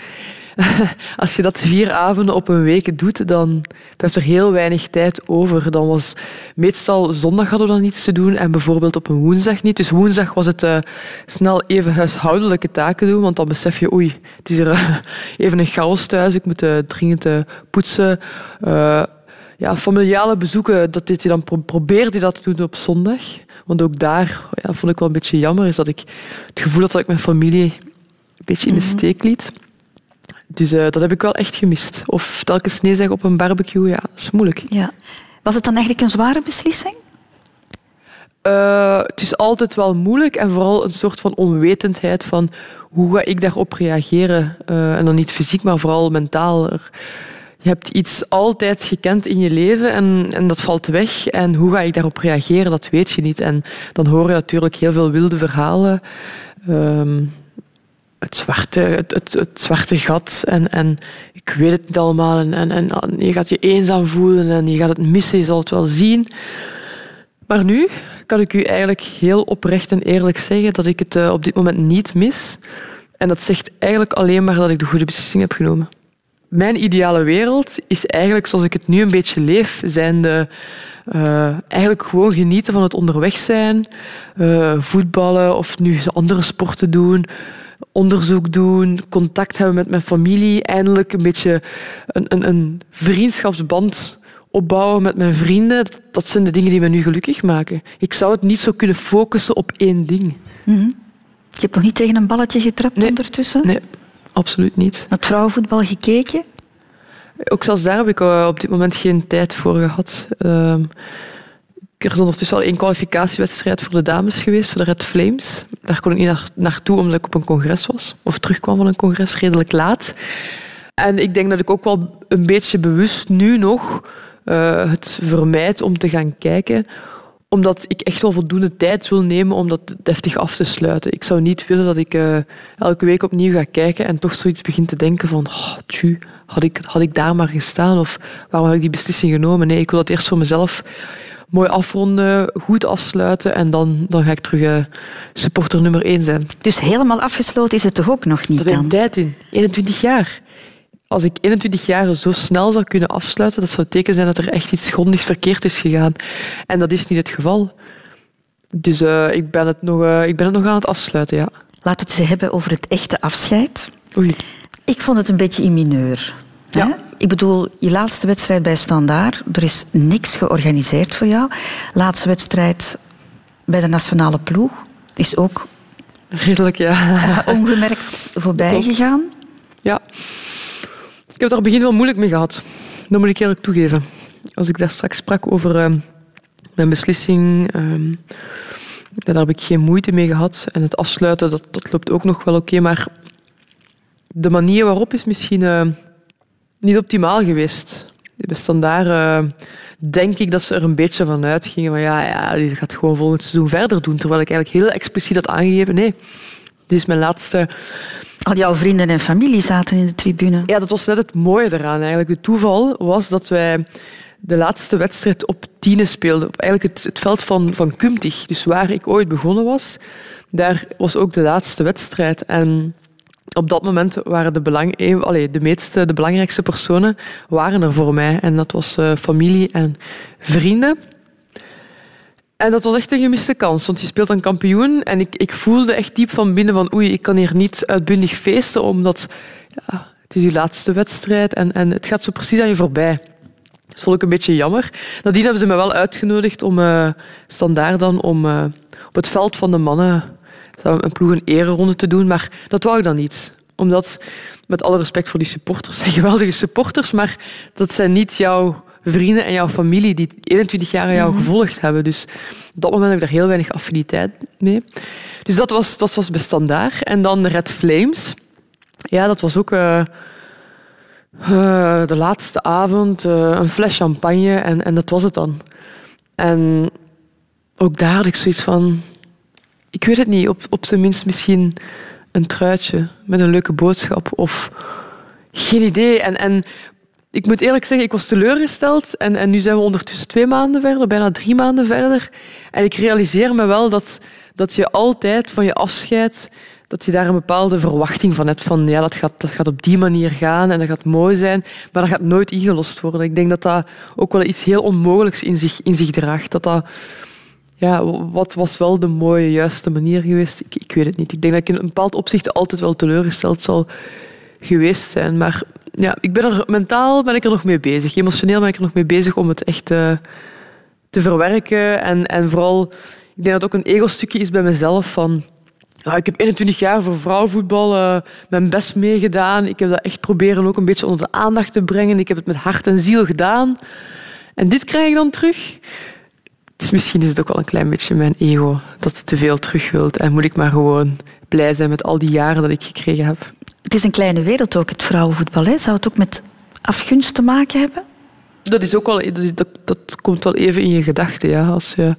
Als je dat vier avonden op een week doet, dan blijft er heel weinig tijd over. Dan was meestal zondag hadden we dan iets te doen en bijvoorbeeld op een woensdag niet. Dus woensdag was het eh, snel even huishoudelijke taken doen, want dan besef je, oei, het is er even een chaos thuis. Ik moet eh, dringend eh, poetsen. Ja, familiale bezoeken, dat deed je dan, pro- probeerde je dat te doen op zondag. Want ook daar ja, vond ik wel een beetje jammer, is dat ik het gevoel had dat ik mijn familie een beetje in de steek liet. Dus eh, dat heb ik wel echt gemist. Of telkens nee zeggen op een barbecue, ja, dat is moeilijk. Ja. Was het dan eigenlijk een zware beslissing? Eh, het is altijd wel moeilijk en vooral een soort van onwetendheid van hoe ga ik daarop reageren. Eh, en dan niet fysiek, maar vooral mentaal. Er- Je hebt iets altijd gekend in je leven en, en dat valt weg. En hoe ga ik daarop reageren, dat weet je niet. En dan hoor je natuurlijk heel veel wilde verhalen. Ehm, het, zwarte, het, het, zwarte gat en, en ik weet het niet allemaal. En, en, en je gaat je eenzaam voelen en je gaat het missen, je zal het wel zien. Maar nu kan ik u eigenlijk heel oprecht en eerlijk zeggen dat ik het eh, op dit moment niet mis. En dat zegt eigenlijk alleen maar dat ik de goede beslissing heb genomen. Mijn ideale wereld is eigenlijk zoals ik het nu een beetje leef, zijnde eh, eigenlijk gewoon genieten van het onderweg zijn, eh, voetballen of nu andere sporten doen, onderzoek doen, contact hebben met mijn familie, eindelijk een beetje een, een, een vriendschapsband opbouwen met mijn vrienden. Dat zijn de dingen die me nu gelukkig maken. Ik zou het niet zo kunnen focussen op één ding. Je hebt nog niet tegen een balletje getrapt ondertussen? Nee, absoluut niet. Naar het vrouwenvoetbal gekeken? Ook zelfs daar heb ik eh, op dit moment geen tijd voor gehad. Ehm, er is ondertussen al één kwalificatiewedstrijd voor de dames geweest, voor de Red Flames. Daar kon ik niet naar, naartoe omdat ik op een congres was. Of terugkwam van een congres, redelijk laat. En ik denk dat ik ook wel een beetje bewust nu nog eh, het vermijd om te gaan kijken omdat ik echt wel voldoende tijd wil nemen om dat deftig af te sluiten. Ik zou niet willen dat ik eh, elke week opnieuw ga kijken en toch zoiets begin te denken van oh, tju, had ik, had ik daar maar gestaan of waarom heb ik die beslissing genomen? Nee, ik wil dat eerst voor mezelf mooi afronden, goed afsluiten en dan, dan ga ik terug eh, supporter nummer één zijn. Dus helemaal afgesloten is het toch ook nog niet Dat dan? tijd in. 21 jaar. Als ik 21 jaar zo snel zou kunnen afsluiten, dat zou teken zijn dat er echt iets grondigs verkeerd is gegaan. En dat is niet het geval. Dus eh, ik, ben het nog, eh, ik ben het nog aan het afsluiten, ja. Laten we het eens hebben over het echte afscheid. Oei. Ik vond het een beetje in mineur. hè? Ja. Ik bedoel, je laatste wedstrijd bij Standaard, er is niks georganiseerd voor jou. Laatste wedstrijd bij de nationale ploeg is ook Redelijk, ja. ongemerkt voorbij Klopt. gegaan. ja. Ik heb er begin wel moeilijk mee gehad. Dat moet ik eerlijk toegeven. Als ik daar straks sprak over ehm, mijn beslissing, ehm, daar heb ik geen moeite mee gehad. En het afsluiten, dat, dat loopt ook nog wel oké. maar de manier waarop is misschien eh, niet optimaal geweest. Bij Standaard denk ik dat ze er een beetje van uitgingen van ja, ja, die gaat gewoon volgend seizoen verder doen. Terwijl ik eigenlijk heel expliciet had aangegeven, nee, dit is mijn laatste Al jouw vrienden en familie zaten in de tribune. ja, dat was net het mooie eraan eigenlijk. De toeval was dat wij de laatste wedstrijd op Tiene speelden. Op eigenlijk het, het veld van, van Kumtig. Dus waar ik ooit begonnen was, daar was ook de laatste wedstrijd. En op dat moment waren de, belang, eh, allee, de meeste, de belangrijkste personen waren er voor mij. En dat was eh, familie en vrienden. En dat was echt een gemiste kans, want je speelt een kampioen. En ik, ik voelde echt diep van binnen van oei, ik kan hier niet uitbundig feesten, omdat ja, het is je laatste wedstrijd en, en het gaat zo precies aan je voorbij. Dat vond ik een beetje jammer. Nadien hebben ze me wel uitgenodigd om eh, standaard dan om eh, op het veld van de mannen een ploeg een ereronde te doen, maar dat wou ik dan niet. Omdat, met alle respect voor die supporters, zijn geweldige supporters, maar dat zijn niet jouw vrienden en jouw familie die 21 jaar aan jou gevolgd hebben. Dus op dat moment heb ik daar heel weinig affiniteit mee. Dus dat was, dat was bij standaard. En dan de Red Flames. Ja, dat was ook eh, eh, de laatste avond, eh, een fles champagne en, en dat was het dan. En ook daar had ik zoiets van... Ik weet het niet, op, op zijn minst misschien een truitje met een leuke boodschap of... Geen idee. En, en ik moet eerlijk zeggen, ik was teleurgesteld. En, en nu zijn we ondertussen twee maanden verder, bijna drie maanden verder. En ik realiseer me wel dat, dat je altijd van je afscheid dat je daar een bepaalde verwachting van hebt. Van ja, dat gaat, dat gaat op die manier gaan en dat gaat mooi zijn, maar dat gaat nooit ingelost worden. Ik denk dat dat ook wel iets heel onmogelijks in zich, in zich draagt. Dat dat, ja, wat was wel de mooie, juiste manier geweest? Ik, ik weet het niet. Ik denk dat ik in een bepaald opzicht altijd wel teleurgesteld zal geweest zijn. Maar ja, ik ben er, mentaal ben ik er nog mee bezig. Emotioneel ben ik er nog mee bezig om het echt eh, te verwerken. En, en vooral, ik denk dat het ook een ego-stukje is bij mezelf van... Ja, ik heb 21 jaar voor vrouwenvoetbal eh, mijn best meegedaan. Ik heb dat echt proberen ook een beetje onder de aandacht te brengen. Ik heb het met hart en ziel gedaan. En dit krijg ik dan terug. Dus misschien is het ook wel een klein beetje mijn ego dat te veel terug wilt. En moet ik maar gewoon blij zijn met al die jaren dat ik gekregen heb. Het is een kleine wereld ook, het vrouwenvoetbal. Hè? Zou het ook met afgunst te maken hebben? Dat, is ook wel, dat, dat, komt wel even in je gedachten. Ja. Als, je,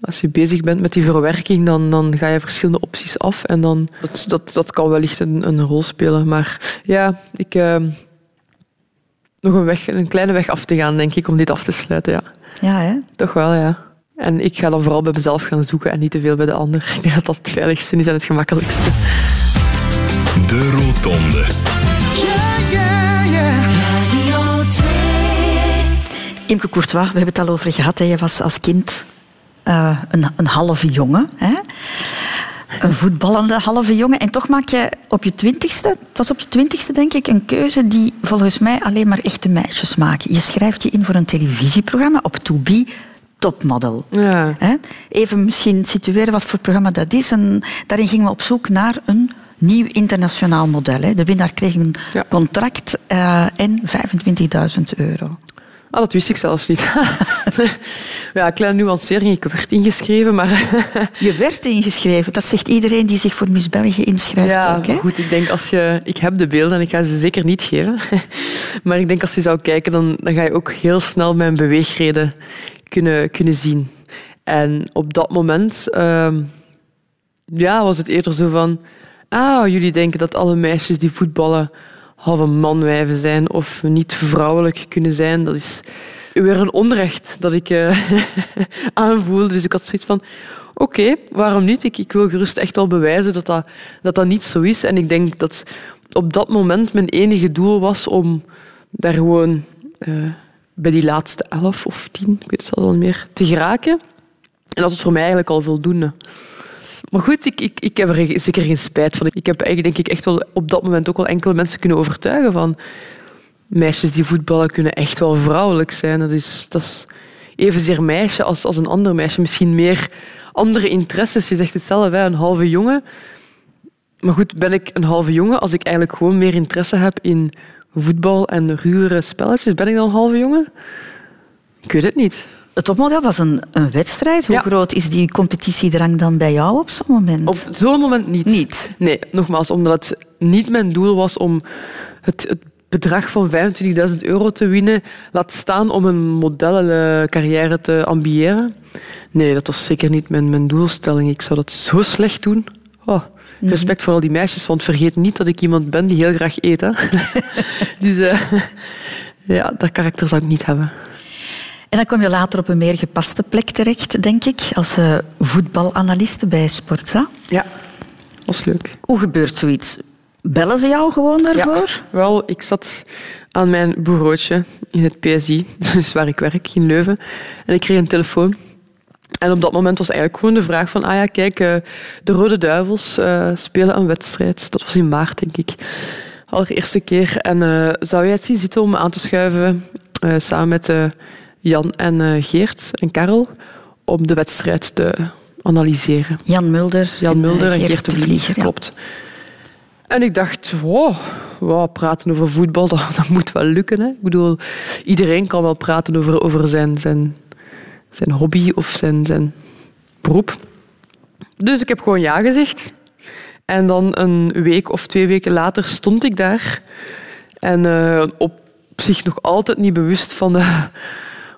als je bezig bent met die verwerking, dan, dan ga je verschillende opties af. En dan, dat, dat, dat kan wellicht een, een rol spelen. Maar ja, ik... eh, nog een, weg, een kleine weg af te gaan, denk ik, om dit af te sluiten. Ja. Ja, hè? Toch wel, ja. En ik ga dan vooral bij mezelf gaan zoeken en niet te veel bij de ander. Ik denk dat dat het veiligste is en het gemakkelijkste. De Rotonde. Radio 2. Imke Courtois, we hebben het al over gehad. Hè? Je was als kind eh, een, een halve jongen. Hè? Een voetballende halve jongen. En toch maak je op je twintigste, het was op je twintigste denk ik, een keuze die volgens mij alleen maar echte meisjes maken. Je schrijft je in voor een televisieprogramma op To Be Topmodel. Ja. Hè? Even misschien situeren wat voor programma dat is. En daarin gingen we op zoek naar een nieuw internationaal model. Hè? De winnaar kreeg een Ja. contract eh, en 25.000 euro. Ah, dat wist ik zelfs niet. ja, kleine nuancering. Ik werd ingeschreven, maar... Je werd ingeschreven. Dat zegt iedereen die zich voor Miss België inschrijft ja, ook. Hè? goed, ik denk als je... Ik heb de beelden en ik ga ze zeker niet geven. maar ik denk als je zou kijken, dan, dan ga je ook heel snel mijn beweegreden kunnen, kunnen zien. En op dat moment ehm, ja, was het eerder zo van... Ah, jullie denken dat alle meisjes die voetballen halve manwijven zijn of niet vrouwelijk kunnen zijn. Dat is weer een onrecht dat ik eh, aanvoelde. Dus ik had zoiets van... Oké, waarom niet? Ik, ik wil gerust echt wel bewijzen dat dat, dat dat niet zo is. En ik denk dat op dat moment mijn enige doel was om daar gewoon eh, bij die laatste elf of tien, ik weet het al meer, te geraken. En dat was voor mij eigenlijk al voldoende. Maar goed, ik, ik, ik heb er zeker geen spijt van. Ik heb eigenlijk denk ik echt wel op dat moment ook wel enkele mensen kunnen overtuigen van meisjes die voetballen kunnen echt wel vrouwelijk zijn. Dat is, dat is evenzeer meisje als, als een ander meisje. Misschien meer andere interesses. Je zegt het zelf, een halve jongen. Maar goed, ben ik een halve jongen als ik eigenlijk gewoon meer interesse heb in voetbal en ruwere spelletjes? Ben ik dan een halve jongen? Ik weet het niet. Het topmodel was een, een wedstrijd. Hoe Ja. groot is die competitiedrang dan bij jou op zo'n moment? Op zo'n moment niet. Niet? Nee, nogmaals, omdat het niet mijn doel was om het, het bedrag van 25.000 euro te winnen, laat staan om een modellencarrière te ambiëren. Nee, dat was zeker niet mijn, mijn doelstelling. Ik zou dat zo slecht doen. Oh, respect voor al die meisjes, want vergeet niet dat ik iemand ben die heel graag eet. Hè. dus eh, ja, dat karakter zou ik niet hebben. En dan kom je later op een meer gepaste plek terecht, denk ik, als eh, voetbalanaliste bij Sportza. Ja, was leuk. Hoe gebeurt zoiets? Bellen ze jou gewoon daarvoor? Wel, ik zat aan mijn bureautje in het PSI, dus waar ik werk, in Leuven. En ik kreeg een telefoon. En op dat moment was eigenlijk gewoon de vraag van... Ah ja, kijk, eh, de Rode Duivels eh, spelen een wedstrijd. Dat was in maart, denk ik. Allereerste keer. En zou jij het zien zitten om me aan te schuiven samen met eh, Jan en eh, Geert en Karel om de wedstrijd te analyseren. Jan Mulder, Jan Mulder en eh, Geert de Vlieger, ja. klopt. En ik dacht, wow, wow, praten over voetbal, dat, dat moet wel lukken. Hè? Ik bedoel, iedereen kan wel praten over, over zijn, zijn, zijn hobby of zijn, zijn beroep. Dus ik heb gewoon ja gezegd. En dan een week of twee weken later stond ik daar. En eh, op zich nog altijd niet bewust van de,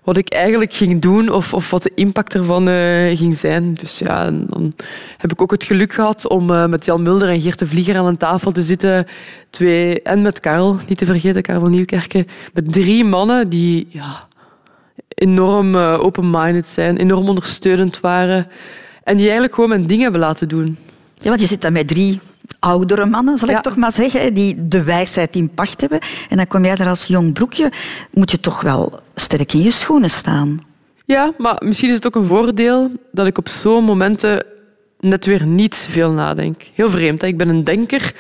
wat ik eigenlijk ging doen of, of wat de impact ervan eh, ging zijn. Dus ja, dan heb ik ook het geluk gehad om eh, met Jan Mulder en Geert de Vlieger aan een tafel te zitten. Twee, en met Karel, niet te vergeten, Karel Nieuwkerken. Met drie mannen die ja, enorm eh, open-minded zijn, enorm ondersteunend waren. En die eigenlijk gewoon mijn ding hebben laten doen. Ja, want je zit dan met drie oudere mannen, zal Ja. ik toch maar zeggen, die de wijsheid in pacht hebben. En dan kom jij daar als jong broekje, moet je toch wel sterk in je schoenen staan. Ja, maar misschien is het ook een voordeel dat ik op zo'n momenten net weer niet veel nadenk. Heel vreemd, hè? ik ben een denker,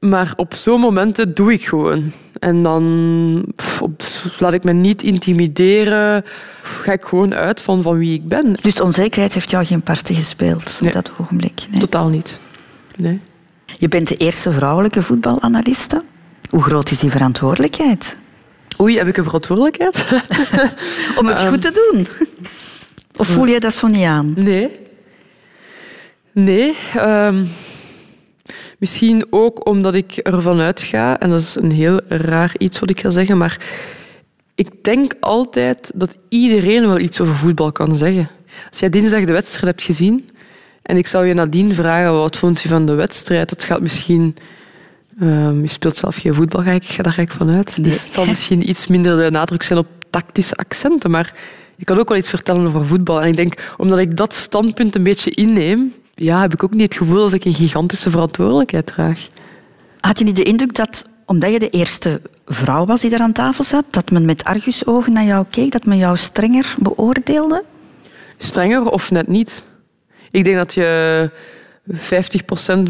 maar op zo'n momenten doe ik gewoon. En dan pff, laat ik me niet intimideren, pff, ga ik gewoon uit van, van wie ik ben. Dus onzekerheid heeft jou geen parten gespeeld Nee. op dat ogenblik. Nee. Totaal niet. Nee. Je bent de eerste vrouwelijke voetbalanaliste. Hoe groot is die verantwoordelijkheid? Oei, heb ik een verantwoordelijkheid? Om het goed te doen. Of voel je dat zo niet aan? Nee. Nee. ehm, misschien ook omdat ik ervan uitga, en dat is een heel raar iets wat ik ga zeggen, maar ik denk altijd dat iedereen wel iets over voetbal kan zeggen. Als jij dinsdag de wedstrijd hebt gezien en ik zou je nadien vragen wat vond je van de wedstrijd, dat gaat misschien... ehm, je speelt zelf geen voetbal, ga ik, ga daar ga ik vanuit. Nee. Dus het zal misschien iets minder de nadruk zijn op tactische accenten, maar ik kan ook wel iets vertellen over voetbal. En ik denk, omdat ik dat standpunt een beetje inneem, ja, heb ik ook niet het gevoel dat ik een gigantische verantwoordelijkheid draag. Had je niet de indruk dat, omdat je de eerste vrouw was die daar aan tafel zat, dat men met argusogen naar jou keek, dat men jou strenger beoordeelde? Strenger of net niet? Ik denk dat je 50%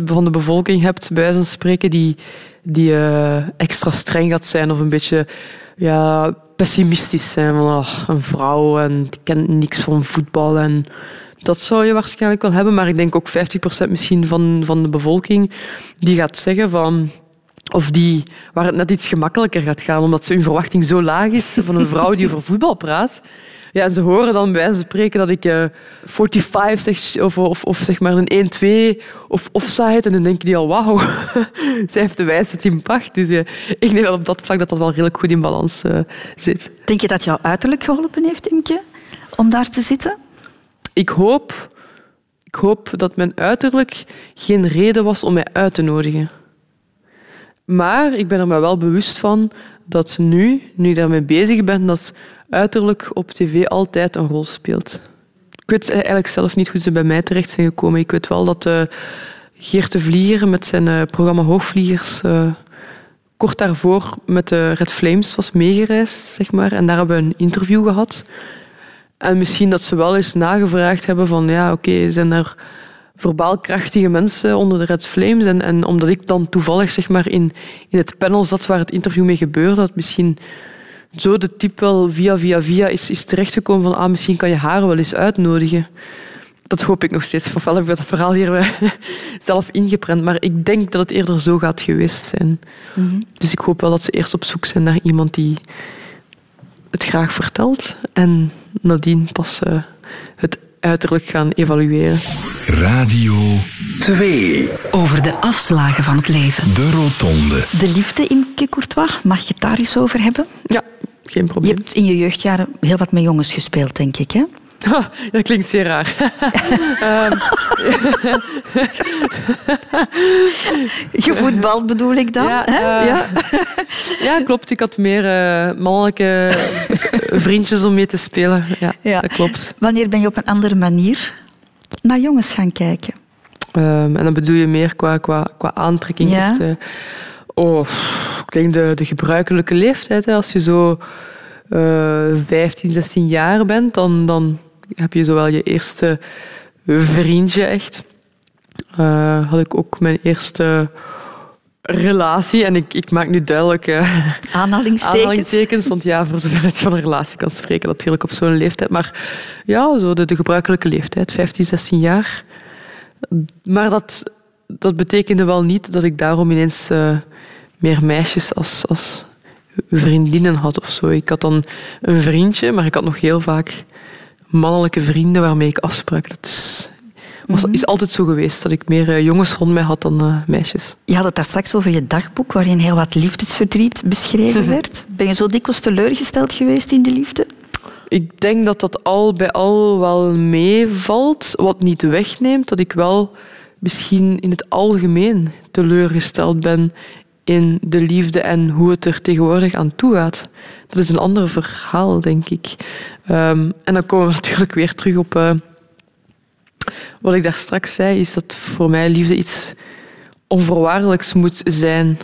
van de bevolking hebt, bij wijze van spreken, die, die eh, extra streng gaat zijn of een beetje ja, pessimistisch zijn. Van, ah, een vrouw en die kent niks van voetbal. En dat zou je waarschijnlijk wel hebben, maar ik denk ook 50% misschien van, van de bevolking die gaat zeggen van of die, waar het net iets gemakkelijker gaat gaan, omdat hun verwachting zo laag is van een vrouw die over voetbal praat. Ja, en ze horen dan bij wijze van spreken dat ik eh 45 zeg, of, of, of zeg maar een 1-2 of offside. En dan denken die al, wauw, zij heeft de wijsheid in pacht. Dus eh, ik denk dat op dat vlak dat dat wel redelijk goed in balans eh, zit. Denk je dat jou uiterlijk geholpen heeft, Imke, om daar te zitten? Ik hoop, ik hoop dat mijn uiterlijk geen reden was om mij uit te nodigen. Maar ik ben er me wel bewust van dat nu, nu ik daarmee bezig ben, dat uiterlijk op tv altijd een rol speelt. Ik weet eigenlijk zelf niet hoe ze bij mij terecht zijn gekomen. Ik weet wel dat eh, Geert de Vlieger met zijn eh, programma Hoogvliegers eh, kort daarvoor met de Red Flames was meegereisd, zeg maar. En daar hebben we een interview gehad. En misschien dat ze wel eens nagevraagd hebben van, ja, oké, zijn er verbaal krachtige mensen onder de Red Flames? En, en omdat ik dan toevallig zeg maar, in, in het panel zat waar het interview mee gebeurde, dat misschien zo de tip wel via via via is, is terechtgekomen van, ah, misschien kan je haar wel eens uitnodigen. Dat hoop ik nog steeds. Ofwel heb ik dat verhaal hier zelf ingeprent. Maar ik denk dat het eerder zo gaat geweest zijn. Dus ik hoop wel dat ze eerst op zoek zijn naar iemand die het graag vertelt. En nadien pas eh, het uiterlijk gaan evalueren. Radio 2. Over de afslagen van het leven. De Rotonde. De liefde, Imke Courtois, mag je het daar eens over hebben? Ja, geen Je probleem. hebt in je jeugdjaren heel wat met jongens gespeeld, denk ik, hè? Ha, dat klinkt zeer raar. Ehm, Gevoetbald bedoel ik dan. Ja, hè? eh, ja. ja, klopt. Ik had meer eh, mannelijke vriendjes om mee te spelen. Ja, Ja. dat klopt. Wanneer ben je op een andere manier naar jongens gaan kijken? Ehm, en dan bedoel je meer qua, qua, qua aantrekking. Ja. Echt, eh, oh, ik denk de, de gebruikelijke leeftijd. Hè. Als je zo eh 15, 16 jaar bent, dan, dan heb je zowel je eerste vriendje echt. Eh, had ik ook mijn eerste relatie. En ik, ik maak nu duidelijk eh, Aanhalingstekens. aanhalingstekens. Want ja, voor zover ik van een relatie kan spreken, natuurlijk op zo'n leeftijd. Maar ja, zo de, de gebruikelijke leeftijd, 15, 16 jaar. Maar dat, dat betekende wel niet dat ik daarom ineens eh, meer meisjes als, als vriendinnen had of zo. Ik had dan een vriendje, maar ik had nog heel vaak mannelijke vrienden waarmee ik afsprak. Dat is, was, is altijd zo geweest, dat ik meer eh, jongens rond mij had dan eh, meisjes. Je had het daar straks over je dagboek, waarin heel wat liefdesverdriet beschreven werd. Ben je zo dikwijls teleurgesteld geweest in de liefde? Ik denk dat dat al bij al wel meevalt. Wat niet wegneemt dat ik wel misschien in het algemeen teleurgesteld ben in de liefde en hoe het er tegenwoordig aan toe gaat. Dat is een ander verhaal, denk ik. Ehm, en dan komen we natuurlijk weer terug op eh, wat ik daar straks zei, is dat voor mij liefde iets onvoorwaardelijks moet zijn.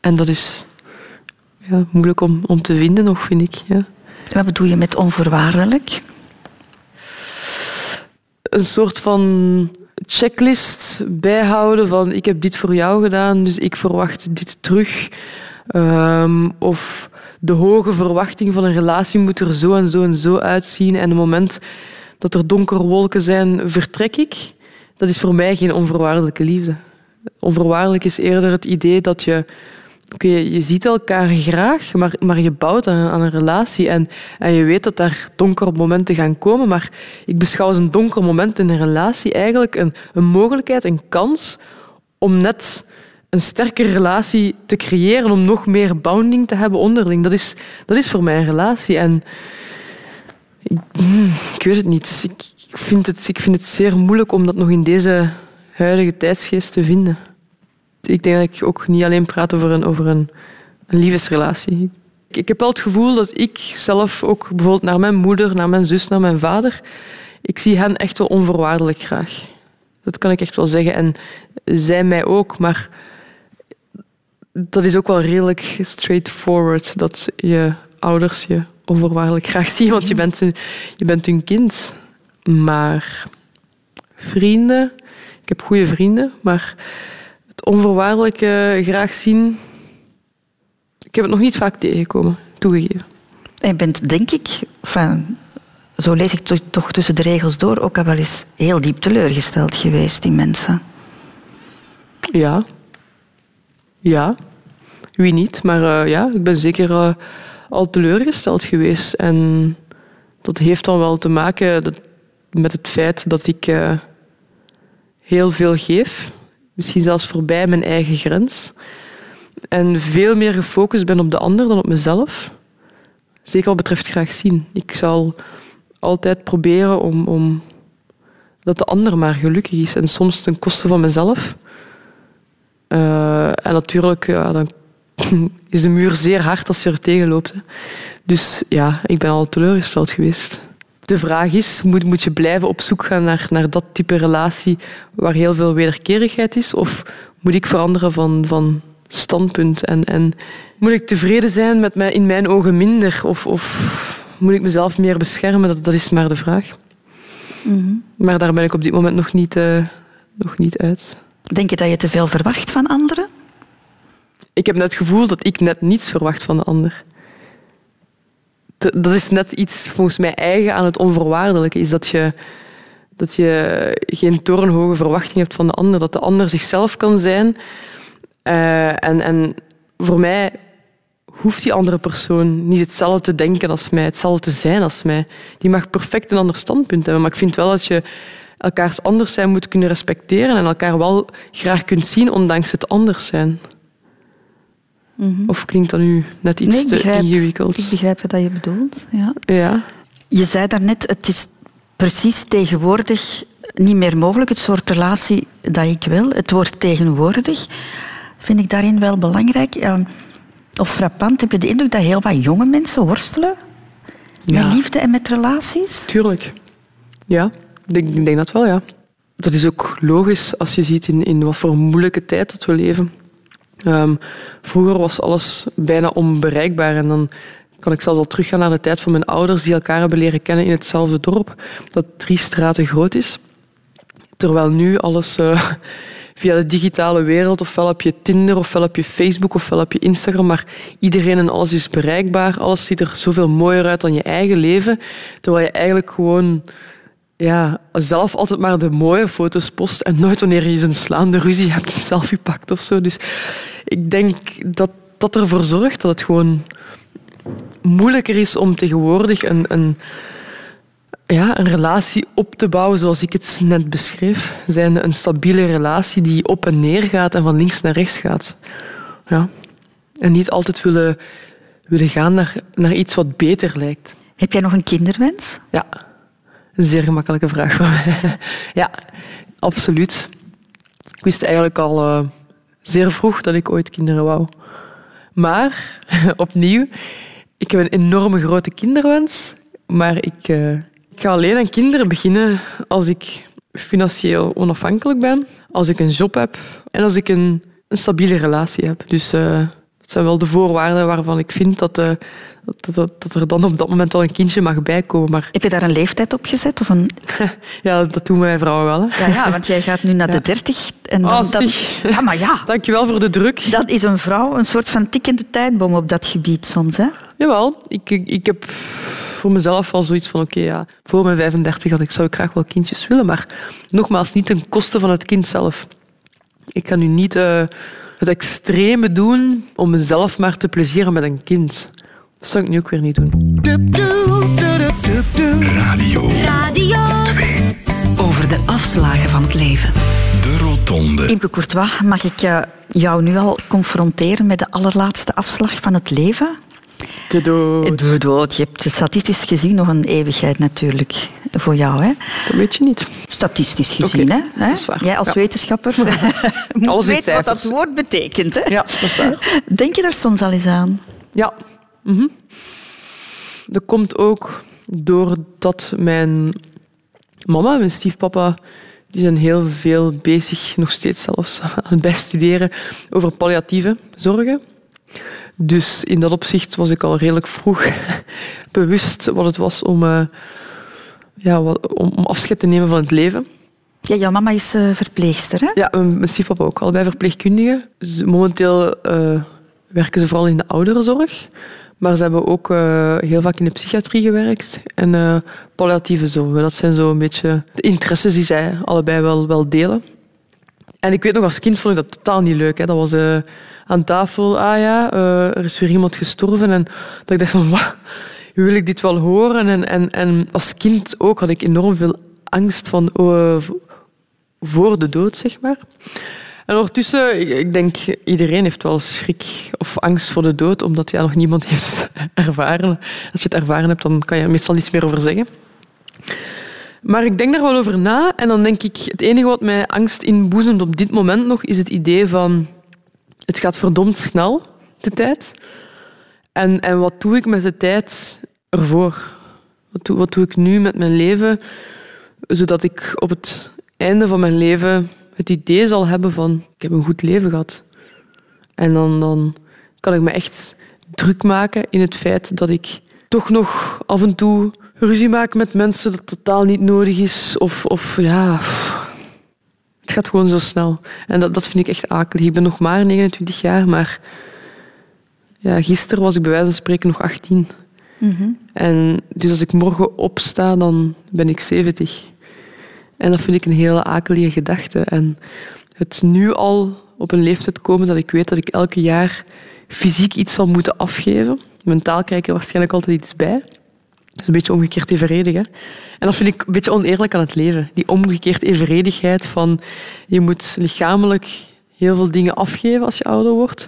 En dat is ja, moeilijk om, om te vinden nog, vind ik. Ja. Wat bedoel je met onvoorwaardelijk? een soort van checklist bijhouden van ik heb dit voor jou gedaan, dus ik verwacht dit terug. Ehm, of de hoge verwachting van een relatie moet er zo en zo en zo uitzien. En het moment dat er donkere wolken zijn, vertrek ik. Dat is voor mij geen onvoorwaardelijke liefde. Onvoorwaardelijk is eerder het idee dat je oké, je ziet elkaar graag, maar, maar je bouwt aan, een relatie. En, en je weet dat daar donkere momenten gaan komen. Maar ik beschouw een donker moment in een relatie eigenlijk een, een mogelijkheid, een kans om net een sterke relatie te creëren, om nog meer bounding te hebben onderling. Dat is, dat is voor mij een relatie. En ik, ik weet het niet. Ik, vind het, ik vind het zeer moeilijk om dat nog in deze huidige tijdsgeest te vinden. Ik denk dat ik ook niet alleen praat over een, over een, een liefdesrelatie. Ik, ik heb wel het gevoel dat ik zelf ook bijvoorbeeld naar mijn moeder, naar mijn zus, naar mijn vader, ik zie hen echt wel onvoorwaardelijk graag. Dat kan ik echt wel zeggen. En zij mij ook, maar dat is ook wel redelijk straightforward dat je ouders je onvoorwaardelijk graag zien, want je bent, een- je bent hun kind. Maar vrienden, ik heb goede vrienden, maar het onvoorwaardelijke graag zien, ik heb het nog niet vaak tegengekomen, toegegeven. En je bent, denk ik, van, zo lees ik to- toch tussen de regels door, ook al wel eens heel diep teleurgesteld geweest in mensen. Ja. Ja. Wie niet? Maar eh, ja, ik ben zeker eh, al teleurgesteld geweest. En dat heeft dan wel te maken met het feit dat ik eh, heel veel geef. Misschien zelfs voorbij mijn eigen grens. En veel meer gefocust ben op de ander dan op mezelf. Zeker wat betreft graag zien. Ik zal altijd proberen om, om dat de ander maar gelukkig is. En soms ten koste van mezelf. Eh, en natuurlijk, ja, dan is de muur zeer hard als je er tegen loopt. Hè. Dus ja, ik ben al teleurgesteld geweest. De vraag is, moet, moet je blijven op zoek gaan naar, naar dat type relatie waar heel veel wederkerigheid is? Of moet ik veranderen van, van standpunt? En, en moet ik tevreden zijn met mij, in mijn ogen minder? Of, of moet ik mezelf meer beschermen? Dat, dat is maar de vraag. Maar daar ben ik op dit moment nog niet, eh, nog niet uit. Denk je dat je te veel verwacht van anderen? Ik heb net het gevoel dat ik net niets verwacht van de ander. Dat is net iets volgens mij eigen aan het onvoorwaardelijke. Is dat je, dat je geen torenhoge verwachting hebt van de ander. Dat de ander zichzelf kan zijn. Eh, en, en voor mij hoeft die andere persoon niet hetzelfde te denken als mij, hetzelfde te zijn als mij. Die mag perfect een ander standpunt hebben. Maar ik vind wel dat je elkaars anders zijn moet kunnen respecteren en elkaar wel graag kunt zien, ondanks het anders zijn. Of klinkt dat nu net iets nee, ik te begrijp, ingewikkeld? ik begrijp wat je bedoelt. Ja. Ja. Je zei daarnet, het is precies tegenwoordig niet meer mogelijk, het soort relatie dat ik wil. Het woord tegenwoordig vind ik daarin wel belangrijk. Ja, of frappant, heb je de indruk dat heel wat jonge mensen worstelen Ja. met liefde en met relaties? Tuurlijk. Ja, ik denk, ik denk dat wel, ja. Dat is ook logisch als je ziet in, in wat voor een moeilijke tijd dat we leven. Ehm, vroeger was alles bijna onbereikbaar en dan kan ik zelfs al teruggaan naar de tijd van mijn ouders die elkaar hebben leren kennen in hetzelfde dorp, dat drie straten groot is. Terwijl nu alles eh, via de digitale wereld, ofwel heb je Tinder, ofwel heb je Facebook, ofwel heb je Instagram, maar iedereen en alles is bereikbaar. Alles ziet er zoveel mooier uit dan je eigen leven, terwijl je eigenlijk gewoon ja, zelf altijd maar de mooie foto's post en nooit wanneer je eens een slaande ruzie hebt, een selfie pakt of zo. Dus ik denk dat dat ervoor zorgt dat het gewoon moeilijker is om tegenwoordig een, een, ja, een relatie op te bouwen zoals ik het net beschreef. Zijn een stabiele relatie die op en neer gaat en van links naar rechts gaat. Ja. En niet altijd willen, willen gaan naar, naar iets wat beter lijkt. Heb jij nog een kinderwens? Ja, een zeer gemakkelijke vraag voor mij. ja, absoluut. Ik wist eigenlijk al eh, zeer vroeg dat ik ooit kinderen wou. Maar, opnieuw, ik heb een enorme grote kinderwens. Maar ik, eh, ik ga alleen aan kinderen beginnen als ik financieel onafhankelijk ben, als ik een job heb en als ik een, een stabiele relatie heb. Dus eh, dat zijn wel de voorwaarden waarvan ik vind dat, eh, dat, dat, dat er dan op dat moment wel een kindje mag bijkomen. Maar Heb je daar een leeftijd op gezet? Of een... ja, dat doen wij vrouwen wel. Hè. ja, ja, want jij gaat nu naar de dertig. En dan, Oh, dan... zie. Ja, maar ja, Dankjewel voor de druk. dat is een vrouw, een soort van tikkende tijdbom op dat gebied soms. Hè? Jawel, ik, ik, ik heb voor mezelf al zoiets van, oké, ja, voor mijn 35 had ik, zou ik graag wel kindjes willen, maar nogmaals, niet ten koste van het kind zelf. Ik kan nu niet eh, het extreme doen om mezelf maar te plezieren met een kind. Dat zou ik nu ook weer niet doen. Radio Radio Over de afslagen van het leven. De Rotonde. Imke Courtois, mag ik eh, jou nu al confronteren met de allerlaatste afslag van het leven? De dood. De dood. Je hebt statistisch gezien nog een eeuwigheid natuurlijk voor jou. Hè? Dat weet je niet. Statistisch gezien. Hè? dat is waar. Jij als Ja. wetenschapper moet weten wat dat woord betekent. Hè? Ja, dat is waar. Denk je daar soms al eens aan? Ja. Mhm. Dat komt ook doordat mijn mama en mijn stiefpapa die zijn heel veel bezig, nog steeds zelfs, aan het bijstuderen over palliatieve zorgen. Dus in dat opzicht was ik al redelijk vroeg bewust wat het was om, eh, ja, wat, om, om afscheid te nemen van het leven. Ja, jouw mama is eh, verpleegster, hè? Ja, mijn mijn stiefpapa ook. Allebei verpleegkundigen. Momenteel eh, werken ze vooral in de ouderenzorg. Maar ze hebben ook eh, heel vaak in de psychiatrie gewerkt. En eh, palliatieve zorgen. Dat zijn zo een beetje de interesses die zij allebei wel, wel delen. En ik weet nog, als kind vond ik dat totaal niet leuk. Hè. Dat was eh, aan tafel, ah ja, er is weer iemand gestorven. En dat ik dacht van, wat, wil ik dit wel horen? En, en, en als kind ook had ik enorm veel angst van, voor de dood, zeg maar. En ondertussen, ik, denk, iedereen heeft wel schrik of angst voor de dood, omdat ja, nog niemand heeft ervaren. Als je het ervaren hebt, dan kan je er meestal niets meer over zeggen. Maar ik denk daar wel over na en dan denk ik, het enige wat mij angst inboezemt op dit moment nog, is het idee van, het gaat verdomd snel, de tijd. En, en wat doe ik met de tijd ervoor? Wat doe, wat doe ik nu met mijn leven, zodat ik op het einde van mijn leven het idee zal hebben van, ik heb een goed leven gehad. En dan, dan kan ik me echt druk maken in het feit dat ik toch nog af en toe ruzie maak met mensen dat totaal niet nodig is. Of, of ja, het gaat gewoon zo snel. En dat, dat vind ik echt akelig. Ik ben nog maar 29 jaar, maar ja, gisteren was ik bij wijze van spreken nog 18. En dus als ik morgen opsta, dan ben ik 70. En dat vind ik een hele akelige gedachte. En het nu al op een leeftijd komen dat ik weet dat ik elke jaar fysiek iets zal moeten afgeven. Mentaal krijg ik waarschijnlijk altijd iets bij. Dat is een beetje omgekeerd evenredig. Hè? En dat vind ik een beetje oneerlijk aan het leven. Die omgekeerd evenredigheid van je moet lichamelijk heel veel dingen afgeven als je ouder wordt.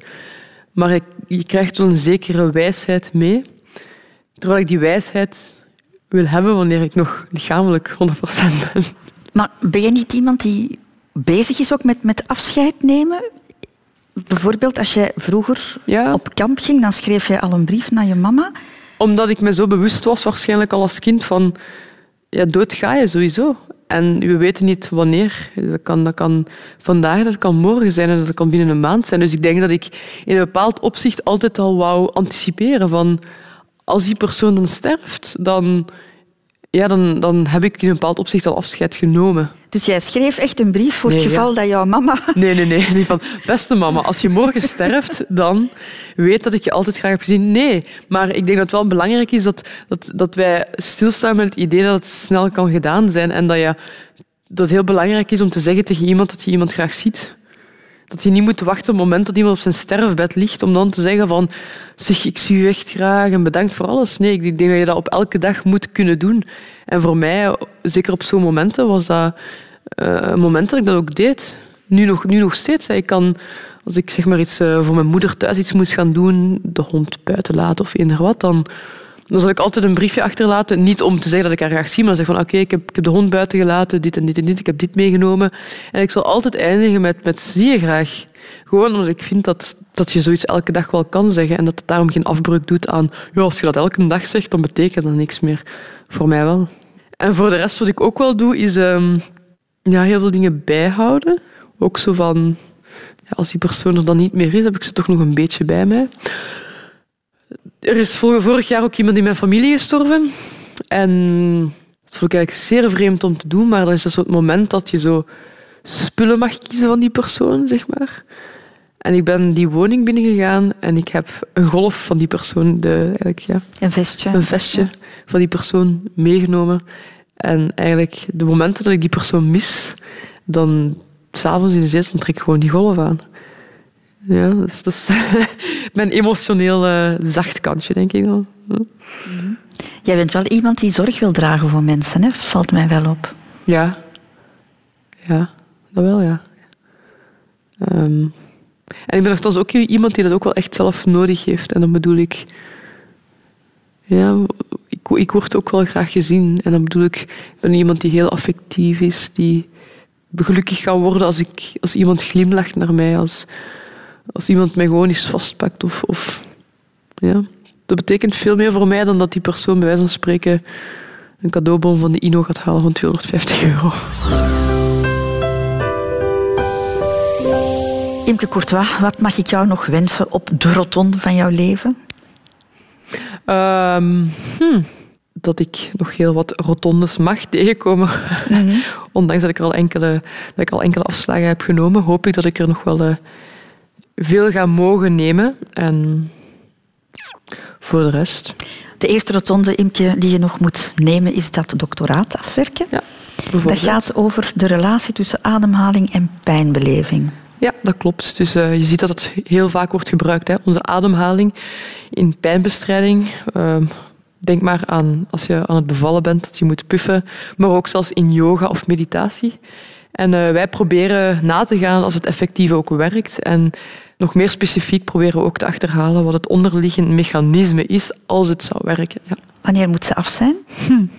Maar je krijgt wel een zekere wijsheid mee. Terwijl ik die wijsheid wil hebben wanneer ik nog lichamelijk 100% ben. Maar ben je niet iemand die bezig is ook met, met afscheid nemen? Bijvoorbeeld als jij vroeger Ja. op kamp ging, dan schreef jij al een brief naar je mama. Omdat ik me zo bewust was, waarschijnlijk al als kind, van ja, dood ga je sowieso. En we weten niet wanneer. Dat kan, dat kan vandaag, dat kan morgen zijn en dat kan binnen een maand zijn. Dus ik denk dat ik in een bepaald opzicht altijd al wou anticiperen van als die persoon dan sterft, dan, ja, dan, dan heb ik in een bepaald opzicht al afscheid genomen. Dus jij schreef echt een brief voor het Nee, ja. geval dat jouw mama... Nee, nee, nee. Niet van, beste mama, als je morgen sterft, dan weet dat ik je altijd graag heb gezien. Nee, maar ik denk dat het wel belangrijk is dat, dat, dat wij stilstaan met het idee dat het snel kan gedaan zijn en dat, je, dat het heel belangrijk is om te zeggen tegen iemand dat je iemand graag ziet. Dat je niet moet wachten op het moment dat iemand op zijn sterfbed ligt om dan te zeggen van zeg, ik zie u echt graag en bedankt voor alles. Nee, ik denk dat je dat op elke dag moet kunnen doen. En voor mij, zeker op zo'n momenten, was dat eh, een moment dat ik dat ook deed. Nu nog, nu nog steeds. Ik kan, als ik zeg maar iets eh, voor mijn moeder thuis iets moest gaan doen, de hond buiten laten of eender wat, dan, dan zal ik altijd een briefje achterlaten. Niet om te zeggen dat ik haar graag zie, maar zeg van oké, ik, heb, ik heb de hond buiten gelaten, dit en dit en dit, ik heb dit meegenomen. En ik zal altijd eindigen met, met zie je graag. Gewoon omdat ik vind dat, dat je zoiets elke dag wel kan zeggen en dat het daarom geen afbreuk doet aan ja, als je dat elke dag zegt, dan betekent dat niks meer. Voor mij wel. En voor de rest wat ik ook wel doe, is ehm, ja, heel veel dingen bijhouden. Ook zo van, ja, als die persoon er dan niet meer is, heb ik ze toch nog een beetje bij mij. Er is vor- vorig jaar ook iemand in mijn familie gestorven. En dat vond ik eigenlijk zeer vreemd om te doen, maar dat is dus het moment dat je zo spullen mag kiezen van die persoon, zeg maar. En ik ben die woning binnengegaan en ik heb een golf van die persoon, de, eigenlijk, ja, Een vestje. een vestje van die persoon meegenomen. En eigenlijk, de momenten dat ik die persoon mis, dan s'avonds in de zetel trek ik gewoon die golf aan. Ja, dus dat is mijn emotioneel eh, zacht kantje, denk ik dan. Ja. Jij bent wel iemand die zorg wil dragen voor mensen, hè? valt mij wel op. Ja. Ja, dat wel, ja. Ehm, en ik ben nogthans ook iemand die dat ook wel echt zelf nodig heeft. En dan bedoel ik... Ja, ik, ik word ook wel graag gezien. En dan bedoel ik, ik ben iemand die heel affectief is, die gelukkig kan worden als, ik, als iemand glimlacht naar mij, als, als iemand mij gewoon eens vastpakt. Of, of, ja. Dat betekent veel meer voor mij dan dat die persoon bij wijze van spreken een cadeaubon van de Ino gaat halen van 250 euro. Imke Courtois, wat mag ik jou nog wensen op de rotonde van jouw leven? Ehm, hm, dat ik nog heel wat rotondes mag tegenkomen. Ondanks dat ik, er al enkele, dat ik al enkele afslagen heb genomen, hoop ik dat ik er nog wel eh, veel ga mogen nemen. En voor de rest... De eerste rotonde, Imke, die je nog moet nemen, is dat doctoraat afwerken. Ja, dat gaat over de relatie tussen ademhaling en pijnbeleving. Ja, dat klopt. Dus eh, je ziet dat het heel vaak wordt gebruikt. Hè. Onze ademhaling in pijnbestrijding. Ehm, denk maar aan als je aan het bevallen bent, dat je moet puffen. Maar ook zelfs in yoga of meditatie. En eh, wij proberen na te gaan als het effectief ook werkt. En nog meer specifiek proberen we ook te achterhalen wat het onderliggende mechanisme is als het zou werken. Ja. Wanneer moet ze af zijn?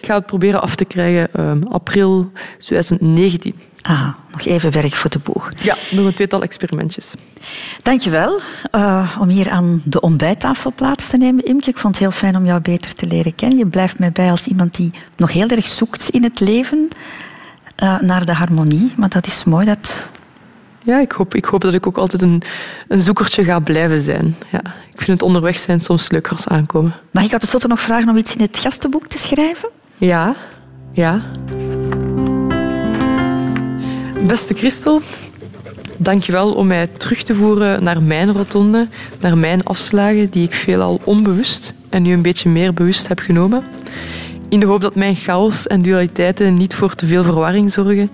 Ik ga het proberen af te krijgen ehm, april 2019. Ah, nog even werk voor de boeg. Ja, nog een tweetal experimentjes. Dankjewel uh, om hier aan de ontbijttafel plaats te nemen, Imke. Ik vond het heel fijn om jou beter te leren kennen. Je blijft mij bij als iemand die nog heel erg zoekt in het leven uh, naar de harmonie. Maar dat is mooi dat ja, ik hoop, ik hoop dat ik ook altijd een, een zoekertje ga blijven zijn. Ja, ik vind het onderweg zijn soms leuker als aankomen. Mag ik tenslotte nog vragen om iets in het gastenboek te schrijven? Ja, ja. Beste Christel, dankjewel om mij terug te voeren naar mijn rotonde, naar mijn afslagen die ik veelal onbewust en nu een beetje meer bewust heb genomen. In de hoop dat mijn chaos en dualiteiten niet voor te veel verwarring zorgen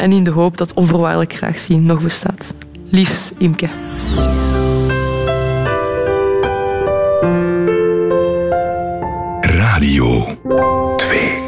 en in de hoop dat onvoorwaardelijk graag zien nog bestaat. Liefs, Imke. Radio 2